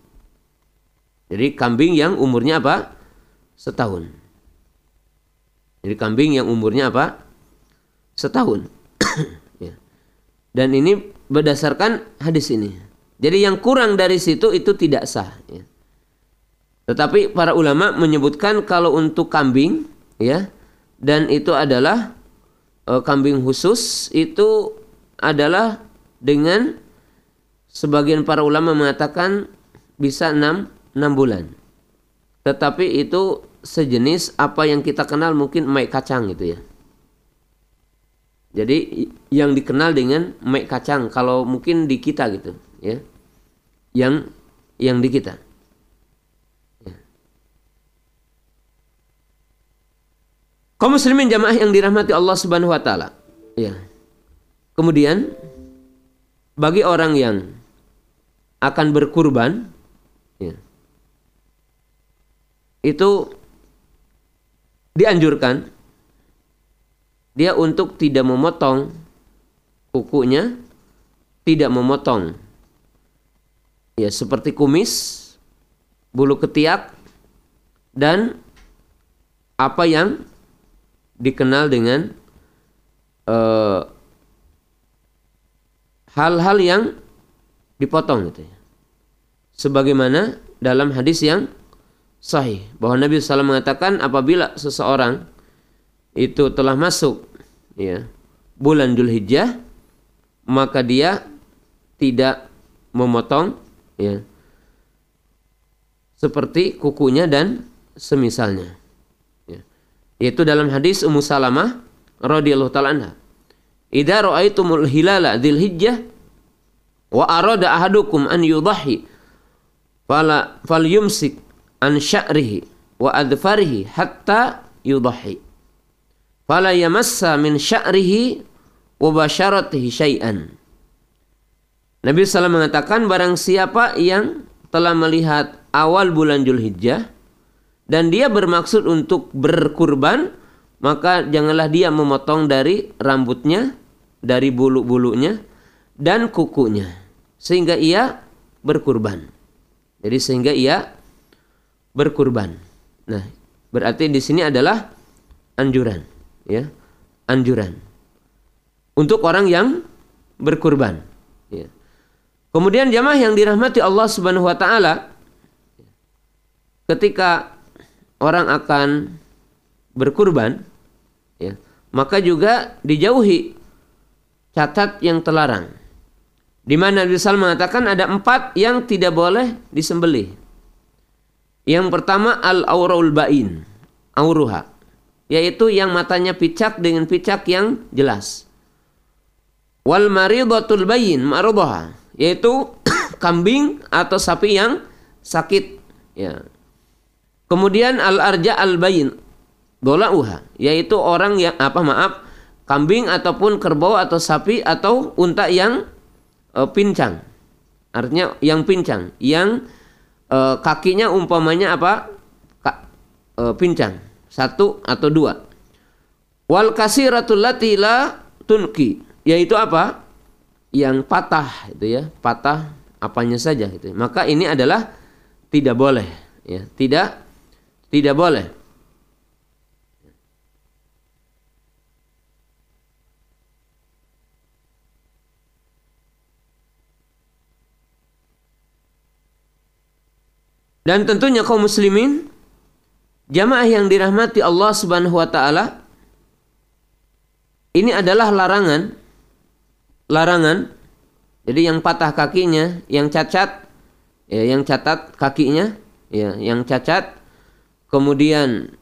Jadi kambing yang umurnya apa? Setahun. Jadi kambing yang umurnya apa? Setahun. [clears throat] ya. Dan ini berdasarkan hadis ini. Jadi yang kurang dari situ itu tidak sah. Ya. Tetapi para ulama menyebutkan kalau untuk kambing, ya, dan itu adalah e, kambing khusus itu adalah dengan Sebagian para ulama mengatakan bisa 6, 6 bulan. Tetapi itu sejenis apa yang kita kenal mungkin mek kacang gitu ya. Jadi yang dikenal dengan mek kacang kalau mungkin di kita gitu ya. Yang yang di kita. Ya. Muslimin jamaah yang dirahmati Allah Subhanahu wa taala. Ya. Kemudian bagi orang yang akan berkurban ya, itu dianjurkan. Dia untuk tidak memotong kukunya tidak memotong. Ya seperti kumis bulu ketiak dan apa yang dikenal dengan uh, hal-hal yang dipotong gitu. Sebagaimana dalam hadis yang sahih bahwa Nabi SAW mengatakan apabila seseorang itu telah masuk ya bulan Dzulhijjah maka dia tidak memotong ya seperti kukunya dan semisalnya ya. Yaitu dalam hadis Ummu Salamah radhiyallahu taala anha idza ra'aitumul hilala dzilhijjah wa arada ahadukum an yudhi fala falyumsik an sya'rihi wa adfarihi hatta yudhi fala yamassa min sya'rihi wa basyaratihi syai'an. Nabi SAW mengatakan barang siapa yang telah melihat awal bulan Julhijjah dan dia bermaksud untuk berkurban maka janganlah dia memotong dari rambutnya dari bulu-bulunya dan kukunya sehingga ia berkurban. Jadi sehingga ia berkurban. Nah, berarti di sini adalah anjuran, ya. Anjuran. Untuk orang yang berkurban, ya. Kemudian jamaah yang dirahmati Allah Subhanahu wa taala ketika orang akan berkurban ya, maka juga dijauhi catat yang terlarang. Di mana Nabi Sallam mengatakan ada empat yang tidak boleh disembelih. Yang pertama al auraul bain, auruha, yaitu yang matanya picak dengan picak yang jelas. Wal maridatul bayin marudoha, yaitu [coughs] kambing atau sapi yang sakit. Ya. Kemudian al arja al bayin, dolauha, yaitu orang yang apa maaf kambing ataupun kerbau atau sapi atau unta yang uh, pincang. Artinya yang pincang, yang uh, kakinya umpamanya apa? Ka, uh, pincang, satu atau dua. Wal kasiratul latila tunki, yaitu apa? Yang patah itu ya, patah apanya saja itu. Maka ini adalah tidak boleh ya, tidak tidak boleh. Dan tentunya kaum muslimin jamaah yang dirahmati Allah Subhanahu wa taala ini adalah larangan larangan jadi yang patah kakinya yang cacat ya yang catat kakinya ya yang cacat kemudian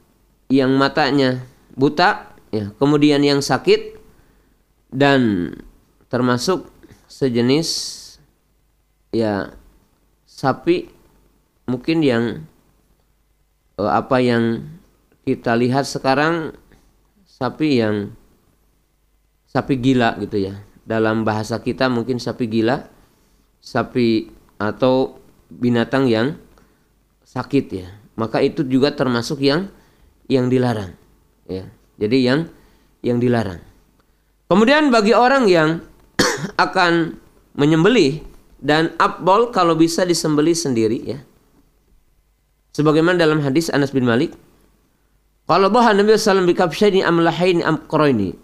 yang matanya buta ya kemudian yang sakit dan termasuk sejenis ya sapi mungkin yang uh, apa yang kita lihat sekarang sapi yang sapi gila gitu ya. Dalam bahasa kita mungkin sapi gila, sapi atau binatang yang sakit ya. Maka itu juga termasuk yang yang dilarang ya. Jadi yang yang dilarang. Kemudian bagi orang yang [clears throat] akan menyembelih dan abol kalau bisa disembelih sendiri ya Sebagaimana dalam hadis Anas bin Malik, kalau bahwa Nabi SAW bikabshaini amlahaini amqroini.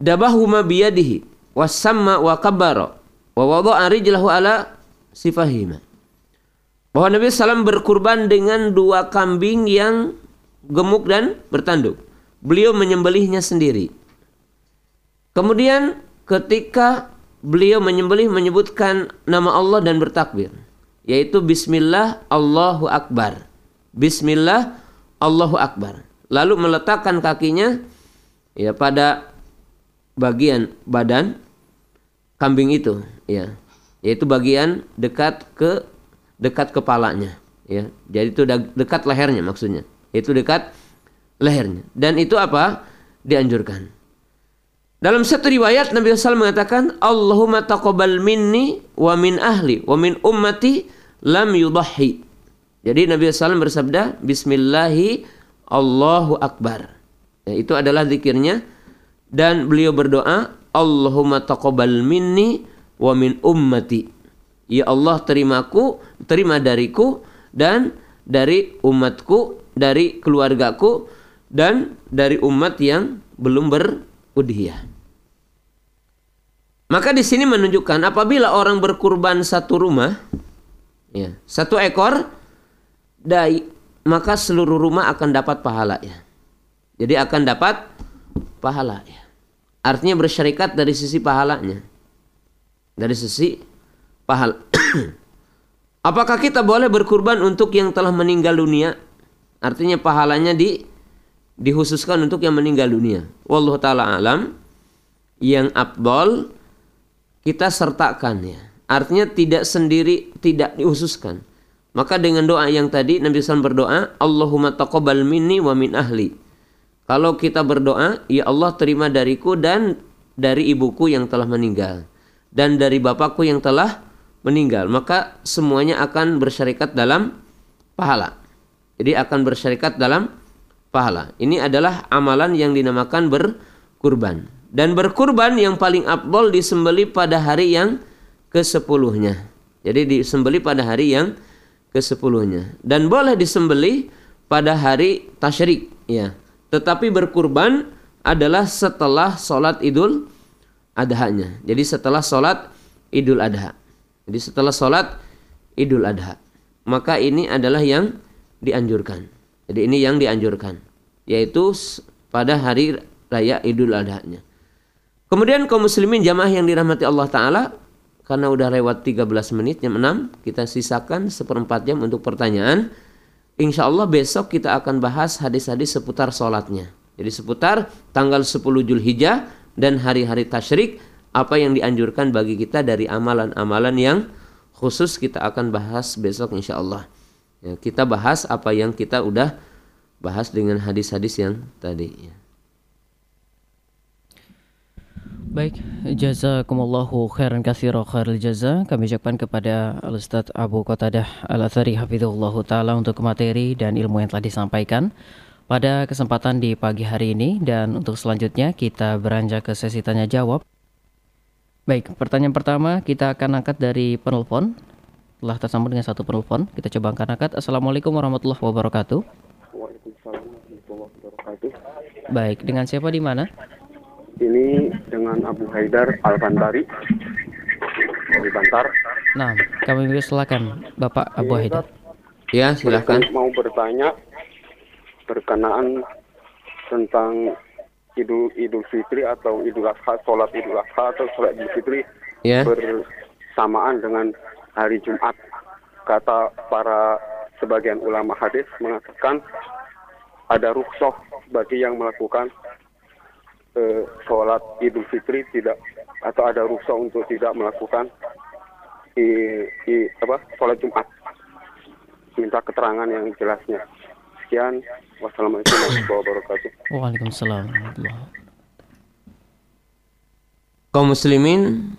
Dabahuma biyadihi wasamma wa kabbara wa wada'a rijlahu ala sifahima. Bahwa Nabi SAW berkurban dengan dua kambing yang gemuk dan bertanduk. Beliau menyembelihnya sendiri. Kemudian ketika beliau menyembelih menyebutkan nama Allah dan bertakbir yaitu bismillah Allahu akbar. Bismillah Allahu akbar. Lalu meletakkan kakinya ya pada bagian badan kambing itu ya. Yaitu bagian dekat ke dekat kepalanya ya. Jadi itu dekat lehernya maksudnya. Itu dekat lehernya. Dan itu apa? Dianjurkan dalam satu riwayat Nabi SAW mengatakan Allahumma taqabbal minni wa min ahli wa min ummati lam yudahi. Jadi Nabi SAW bersabda Bismillahi Allahu Akbar. Ya, itu adalah zikirnya dan beliau berdoa Allahumma taqabbal minni wa min ummati. Ya Allah terimaku, terima dariku dan dari umatku, dari keluargaku dan dari umat yang belum berudhiyah. Maka di sini menunjukkan apabila orang berkurban satu rumah, ya, satu ekor, dai, maka seluruh rumah akan dapat pahala ya. Jadi akan dapat pahala ya. Artinya bersyarikat dari sisi pahalanya. Dari sisi pahala. [coughs] Apakah kita boleh berkurban untuk yang telah meninggal dunia? Artinya pahalanya di dikhususkan untuk yang meninggal dunia. Wallahu taala alam. yang abdol kita sertakan ya. Artinya tidak sendiri, tidak dihususkan. Maka dengan doa yang tadi Nabi SAW berdoa, Allahumma taqabbal minni wa min ahli. Kalau kita berdoa, ya Allah terima dariku dan dari ibuku yang telah meninggal dan dari bapakku yang telah meninggal, maka semuanya akan bersyarikat dalam pahala. Jadi akan bersyarikat dalam pahala. Ini adalah amalan yang dinamakan berkurban. Dan berkurban yang paling abdol disembeli pada hari yang ke-10-nya. Jadi disembeli pada hari yang ke-10-nya. Dan boleh disembeli pada hari tasyrik, ya. Tetapi berkurban adalah setelah sholat idul adhanya. Jadi setelah sholat idul adha. Jadi setelah sholat idul adha. Maka ini adalah yang dianjurkan. Jadi ini yang dianjurkan. Yaitu pada hari raya idul adhanya. Kemudian kaum muslimin jamaah yang dirahmati Allah Ta'ala karena udah lewat 13 menit jam 6 kita sisakan seperempat jam untuk pertanyaan Insya Allah besok kita akan bahas hadis-hadis seputar sholatnya jadi seputar tanggal 10 Julhijjah dan hari-hari tasyrik apa yang dianjurkan bagi kita dari amalan-amalan yang khusus kita akan bahas besok insya Allah. Ya, kita bahas apa yang kita udah bahas dengan hadis-hadis yang tadi. Ya. Baik, jazakumullahu khairan katsira khairul jaza. Kami ucapkan kepada Al Ustaz Abu Qatadah Al Athari hafizahullah taala untuk materi dan ilmu yang telah disampaikan pada kesempatan di pagi hari ini dan untuk selanjutnya kita beranjak ke sesi tanya jawab. Baik, pertanyaan pertama kita akan angkat dari penelpon. Telah tersambung dengan satu penelpon, kita coba angkat angkat. Assalamualaikum warahmatullahi wabarakatuh. Waalaikumsalam warahmatullahi wabarakatuh. Baik, dengan siapa di mana? Ini dengan Abu Haidar Al-Bantari dari Bantar. Nah, kami silakan Bapak Abu Haidar. Ya, silakan. Mau bertanya berkenaan tentang Idul Idul Fitri atau Idul Adha, sholat Idul Adha atau sholat Idul Fitri yeah. bersamaan dengan hari Jumat. Kata para sebagian ulama hadis mengatakan ada rukhsah bagi yang melakukan uh, sholat Idul Fitri tidak atau ada rukhsah untuk tidak melakukan i, i, apa sholat Jumat. Minta keterangan yang jelasnya. Sekian. Wassalamualaikum warahmatullahi wabarakatuh. Waalaikumsalam Kaum muslimin,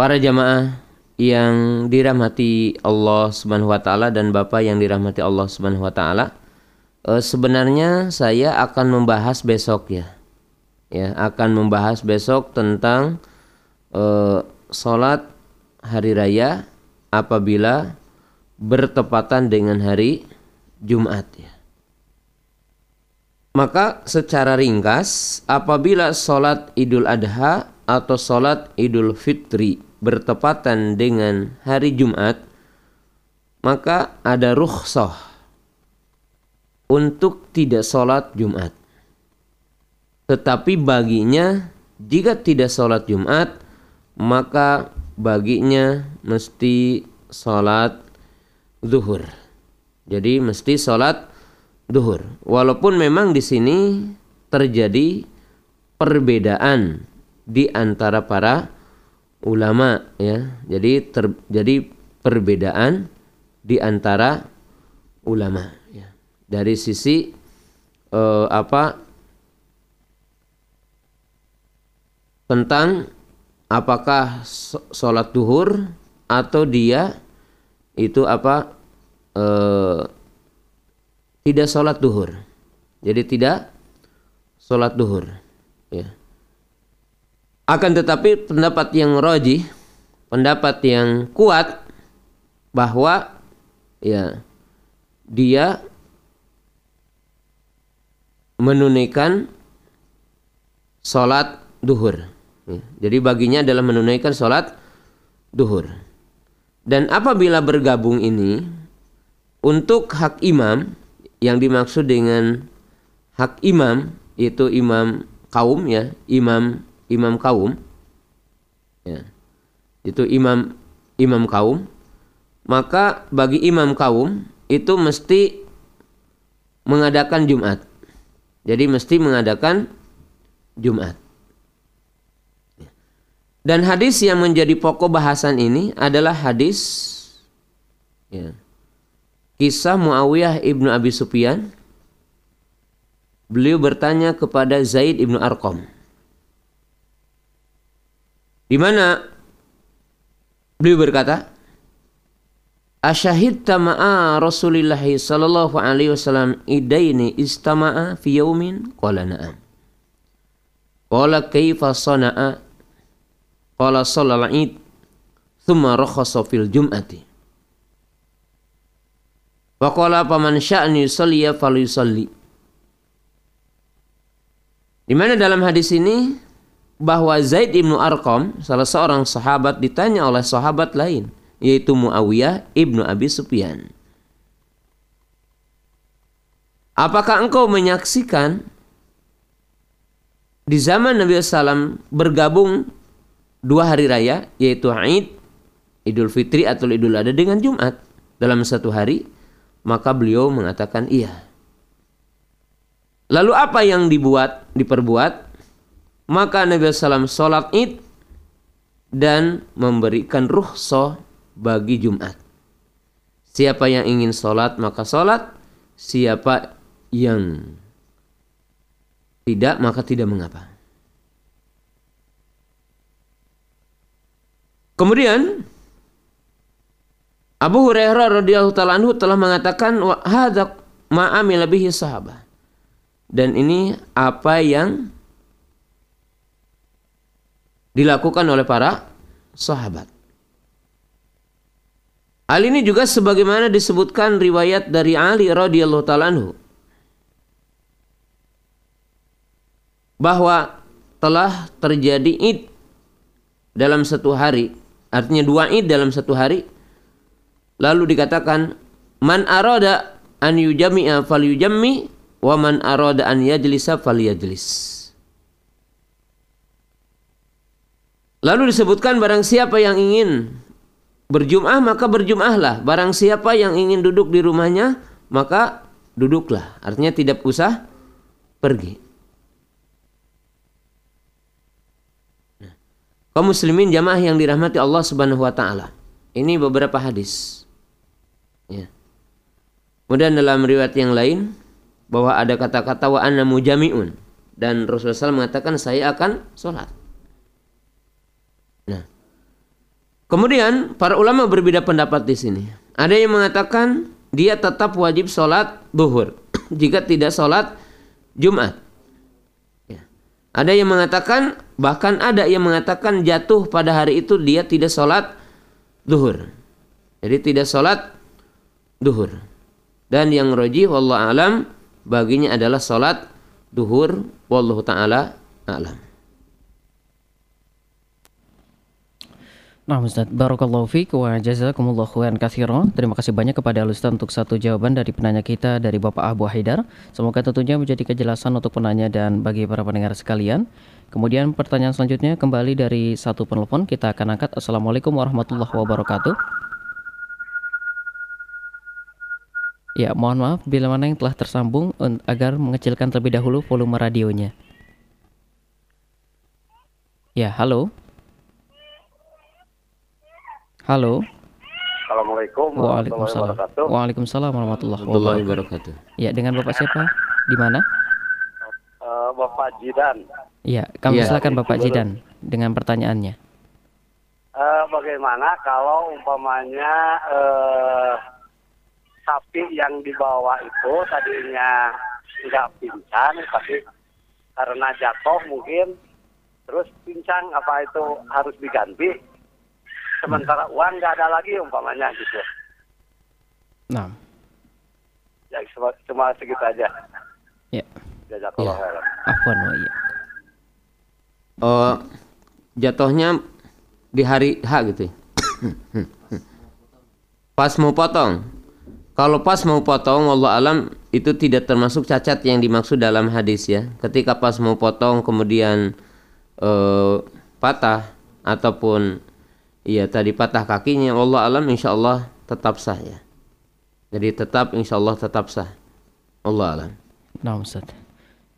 para jamaah yang dirahmati Allah Subhanahu wa taala dan Bapak yang dirahmati Allah Subhanahu wa taala. E, sebenarnya saya akan membahas besok ya. Ya, akan membahas besok tentang e, salat hari raya apabila bertepatan dengan hari Jumat ya. Maka secara ringkas apabila sholat idul adha atau sholat idul fitri bertepatan dengan hari Jumat maka ada rukhsah untuk tidak sholat Jumat. Tetapi baginya jika tidak sholat Jumat maka baginya mesti sholat zuhur. Jadi mesti sholat duhur. Walaupun memang di sini terjadi perbedaan di antara para ulama ya. Jadi terjadi perbedaan di antara ulama ya. Dari sisi eh, apa tentang apakah sholat duhur atau dia itu apa eh, tidak sholat duhur. Jadi tidak sholat duhur. Ya. Akan tetapi pendapat yang roji, pendapat yang kuat bahwa ya dia menunaikan sholat duhur. Jadi baginya adalah menunaikan sholat duhur. Dan apabila bergabung ini untuk hak imam yang dimaksud dengan hak imam itu imam kaum ya, imam imam kaum ya. Itu imam imam kaum maka bagi imam kaum itu mesti mengadakan Jumat. Jadi mesti mengadakan Jumat. Dan hadis yang menjadi pokok bahasan ini adalah hadis ya, kisah Muawiyah ibnu Abi Sufyan. Beliau bertanya kepada Zaid ibnu Arqam. Di mana beliau berkata, Asyahid tama'a Rasulullah sallallahu alaihi wasallam idaini istama'a fi yaumin? Qala na'am. Qala kaifa sana'a? Qala sallal id thumma rakhasa fil jum'ati. Wa qala faman sya'ni yusalli. Di mana dalam hadis ini bahwa Zaid ibnu Arqam salah seorang sahabat ditanya oleh sahabat lain yaitu Muawiyah ibnu Abi Sufyan. Apakah engkau menyaksikan di zaman Nabi SAW bergabung dua hari raya yaitu Aid, Idul Fitri atau Idul Adha dengan Jumat dalam satu hari? Maka beliau mengatakan iya. Lalu apa yang dibuat, diperbuat? Maka Nabi SAW sholat id dan memberikan ruhsah bagi Jumat. Siapa yang ingin sholat maka sholat. Siapa yang tidak maka tidak mengapa. Kemudian Abu Hurairah radhiyallahu taala anhu telah mengatakan hadza ma'amil bihi sahabat. Dan ini apa yang dilakukan oleh para sahabat. Hal ini juga sebagaimana disebutkan riwayat dari Ali radhiyallahu taala anhu bahwa telah terjadi id dalam satu hari, artinya dua id dalam satu hari. Lalu dikatakan man arada an yujami'a falyujammi wa man arada an yajlisa falyajlis. Lalu disebutkan barang siapa yang ingin berjum'ah maka berjum'ahlah. Barang siapa yang ingin duduk di rumahnya maka duduklah. Artinya tidak usah pergi. Kaum muslimin jamaah yang dirahmati Allah Subhanahu wa taala. Ini beberapa hadis. Ya. Kemudian dalam riwayat yang lain bahwa ada kata-kata wa anna mujami'un dan Rasulullah SAW mengatakan saya akan sholat. Nah, Kemudian para ulama berbeda pendapat di sini. Ada yang mengatakan dia tetap wajib sholat duhur [clears throat] jika tidak sholat Jumat. Ya. Ada yang mengatakan bahkan ada yang mengatakan jatuh pada hari itu dia tidak sholat duhur. Jadi tidak sholat duhur. Dan yang roji wallahu alam baginya adalah sholat duhur wallahu taala alam. Nah Ustaz, Barakallahu fiqh wa jazakumullah khairan kathira. Terima kasih banyak kepada Ustaz untuk satu jawaban dari penanya kita dari Bapak Abu Haidar. Semoga tentunya menjadi kejelasan untuk penanya dan bagi para pendengar sekalian. Kemudian pertanyaan selanjutnya kembali dari satu penelpon kita akan angkat. Assalamualaikum warahmatullahi wabarakatuh. Ya, mohon maaf bila mana yang telah tersambung agar mengecilkan terlebih dahulu volume radionya. Ya, halo. Halo. Assalamualaikum warahmatullahi wabarakatuh. Waalaikumsalam warahmatullahi wabarakatuh. Ya, dengan Bapak siapa? Di mana? Uh, Bapak Jidan. Ya, kami ya, silakan Bapak Jidan dengan pertanyaannya. Uh, bagaimana kalau umpamanya uh, sapi yang dibawa itu tadinya nggak pincang, tapi karena jatuh mungkin terus pincang apa itu harus diganti sementara uang nggak ada lagi umpamanya gitu. Nah. Ya cuma, cuma segitu aja. Ya. Jazakallah ya. khairan. Afwan wa iya. Oh, jatuhnya di hari H gitu. Ya? [coughs] pas mau potong. Kalau pas mau potong, Allah alam itu tidak termasuk cacat yang dimaksud dalam hadis ya. Ketika pas mau potong kemudian uh, patah ataupun Iya tadi patah kakinya Allah alam insya Allah tetap sah ya. Jadi tetap insya Allah tetap sah. Allah alam. Nah Ustaz.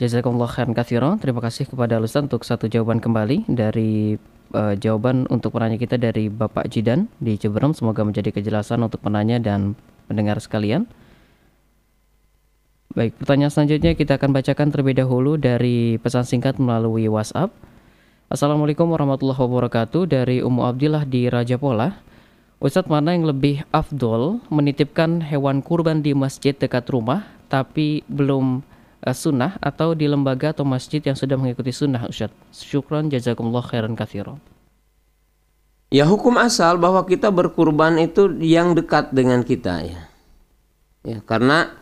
Jazakumullah khairan katsiran. Terima kasih kepada Ustaz untuk satu jawaban kembali dari uh, jawaban untuk penanya kita dari Bapak Jidan di Ciberem. Semoga menjadi kejelasan untuk penanya dan pendengar sekalian. Baik, pertanyaan selanjutnya kita akan bacakan terlebih dahulu dari pesan singkat melalui WhatsApp. Assalamualaikum warahmatullahi wabarakatuh dari Ummu Abdillah di Raja Pola. Ustadz mana yang lebih afdol menitipkan hewan kurban di masjid dekat rumah tapi belum uh, sunnah atau di lembaga atau masjid yang sudah mengikuti sunnah Ustadz? Syukran jazakumullah khairan kathiro. Ya hukum asal bahwa kita berkurban itu yang dekat dengan kita ya. Ya, karena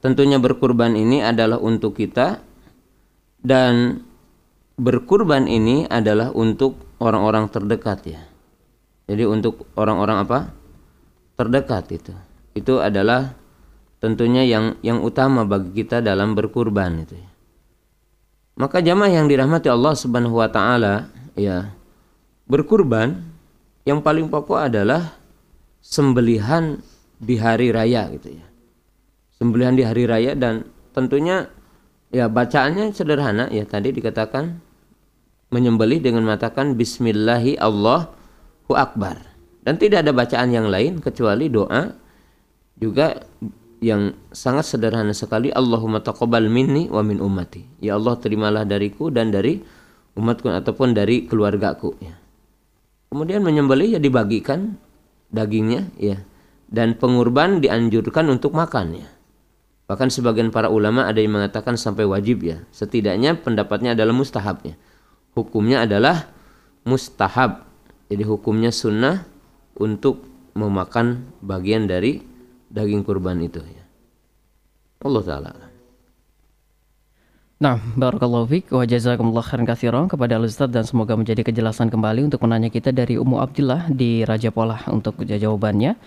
tentunya berkurban ini adalah untuk kita dan berkurban ini adalah untuk orang-orang terdekat ya. Jadi untuk orang-orang apa? terdekat itu. Itu adalah tentunya yang yang utama bagi kita dalam berkurban itu ya. Maka jamaah yang dirahmati Allah Subhanahu wa taala ya berkurban yang paling pokok adalah sembelihan di hari raya gitu ya. Sembelihan di hari raya dan tentunya ya bacaannya sederhana. Ya tadi dikatakan menyembelih dengan mengatakan bismillahi Allahu akbar. Dan tidak ada bacaan yang lain kecuali doa juga yang sangat sederhana sekali Allahumma taqabbal minni wa min ummati ya Allah terimalah dariku dan dari umatku ataupun dari keluargaku ya kemudian menyembelih ya dibagikan dagingnya ya dan pengurban dianjurkan untuk makan ya Bahkan sebagian para ulama ada yang mengatakan sampai wajib ya. Setidaknya pendapatnya adalah mustahabnya. Hukumnya adalah mustahab. Jadi hukumnya sunnah untuk memakan bagian dari daging kurban itu ya. Allah taala. Nah, barakallahu fiik wa jazakumullah khairan katsiran kepada Al-Ustaz dan semoga menjadi kejelasan kembali untuk menanya kita dari Ummu Abdillah di Raja Polah untuk jawabannya.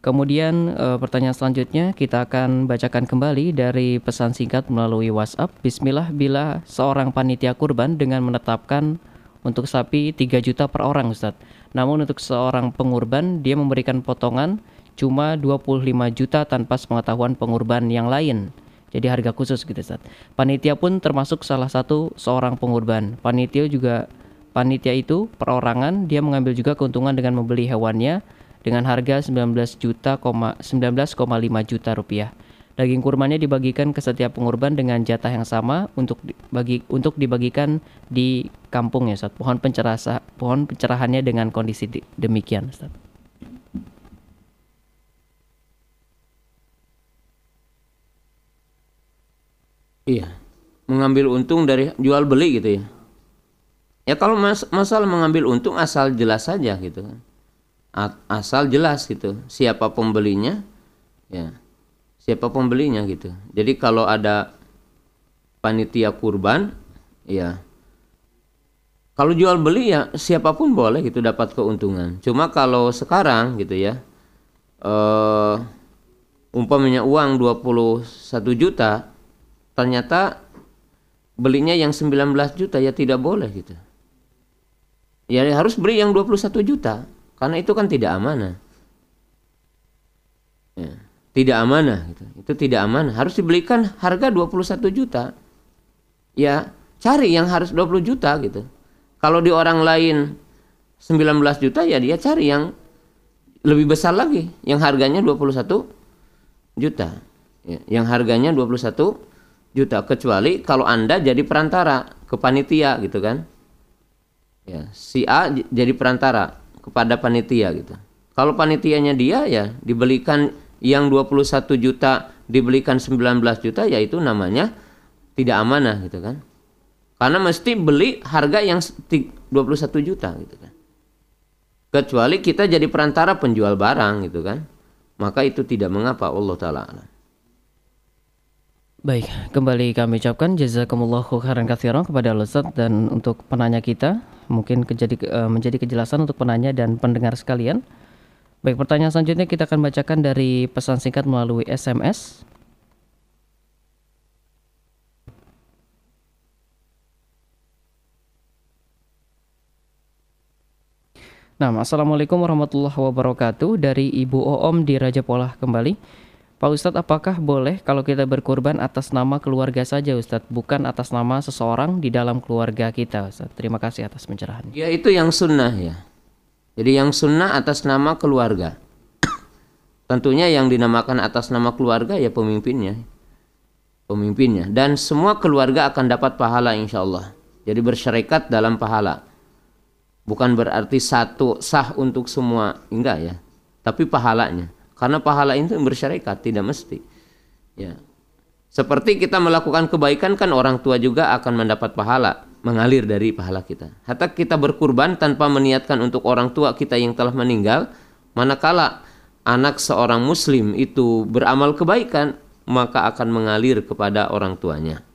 Kemudian e, pertanyaan selanjutnya kita akan bacakan kembali dari pesan singkat melalui WhatsApp. Bismillah bila seorang panitia kurban dengan menetapkan untuk sapi 3 juta per orang Ustaz. Namun untuk seorang pengurban dia memberikan potongan cuma 25 juta tanpa pengetahuan pengurban yang lain. Jadi harga khusus gitu Ustaz. Panitia pun termasuk salah satu seorang pengurban. Panitia juga panitia itu perorangan dia mengambil juga keuntungan dengan membeli hewannya dengan harga 19 juta 19,5 juta rupiah. Daging kurbannya dibagikan ke setiap pengurban dengan jatah yang sama untuk dibagi untuk dibagikan di kampung ya Ustaz. Pohon pohon pencerahannya dengan kondisi di, demikian Ustaz. Iya. Mengambil untung dari jual beli gitu ya. Ya kalau mas masalah mengambil untung asal jelas saja gitu kan. Asal jelas gitu. Siapa pembelinya? Ya. Siapa pembelinya gitu. Jadi kalau ada panitia kurban ya. Kalau jual beli ya siapa pun boleh gitu dapat keuntungan. Cuma kalau sekarang gitu ya uh, umpamanya uang 21 juta ternyata belinya yang 19 juta ya tidak boleh gitu ya harus beli yang 21 juta karena itu kan tidak amanah. Ya, tidak amanah gitu. Itu tidak amanah. Harus dibelikan harga 21 juta. Ya, cari yang harus 20 juta gitu. Kalau di orang lain 19 juta ya dia cari yang lebih besar lagi yang harganya 21 juta. Ya, yang harganya 21 juta kecuali kalau Anda jadi perantara ke panitia gitu kan. Ya, si A jadi perantara kepada panitia gitu. Kalau panitianya dia ya dibelikan yang 21 juta dibelikan 19 juta ya itu namanya tidak amanah gitu kan. Karena mesti beli harga yang 21 juta gitu kan. Kecuali kita jadi perantara penjual barang gitu kan. Maka itu tidak mengapa Allah taala. Baik, kembali kami ucapkan jazakumullahu khairan katsiran kepada Ustaz dan untuk penanya kita mungkin kejadi, uh, menjadi kejelasan untuk penanya dan pendengar sekalian. Baik, pertanyaan selanjutnya kita akan bacakan dari pesan singkat melalui SMS. Nah, Assalamualaikum warahmatullahi wabarakatuh dari Ibu Oom di Raja Polah kembali. Pak Ustadz, apakah boleh kalau kita berkurban atas nama keluarga saja Ustadz, bukan atas nama seseorang di dalam keluarga kita Ustadz? Terima kasih atas pencerahan. Ya itu yang sunnah ya. Jadi yang sunnah atas nama keluarga. Tentunya yang dinamakan atas nama keluarga ya pemimpinnya. Pemimpinnya. Dan semua keluarga akan dapat pahala insya Allah. Jadi bersyarikat dalam pahala. Bukan berarti satu sah untuk semua. Enggak ya. Tapi pahalanya. Karena pahala itu bersyarikat, tidak mesti. Ya. Seperti kita melakukan kebaikan kan orang tua juga akan mendapat pahala mengalir dari pahala kita. Hatta kita berkurban tanpa meniatkan untuk orang tua kita yang telah meninggal, manakala anak seorang muslim itu beramal kebaikan, maka akan mengalir kepada orang tuanya.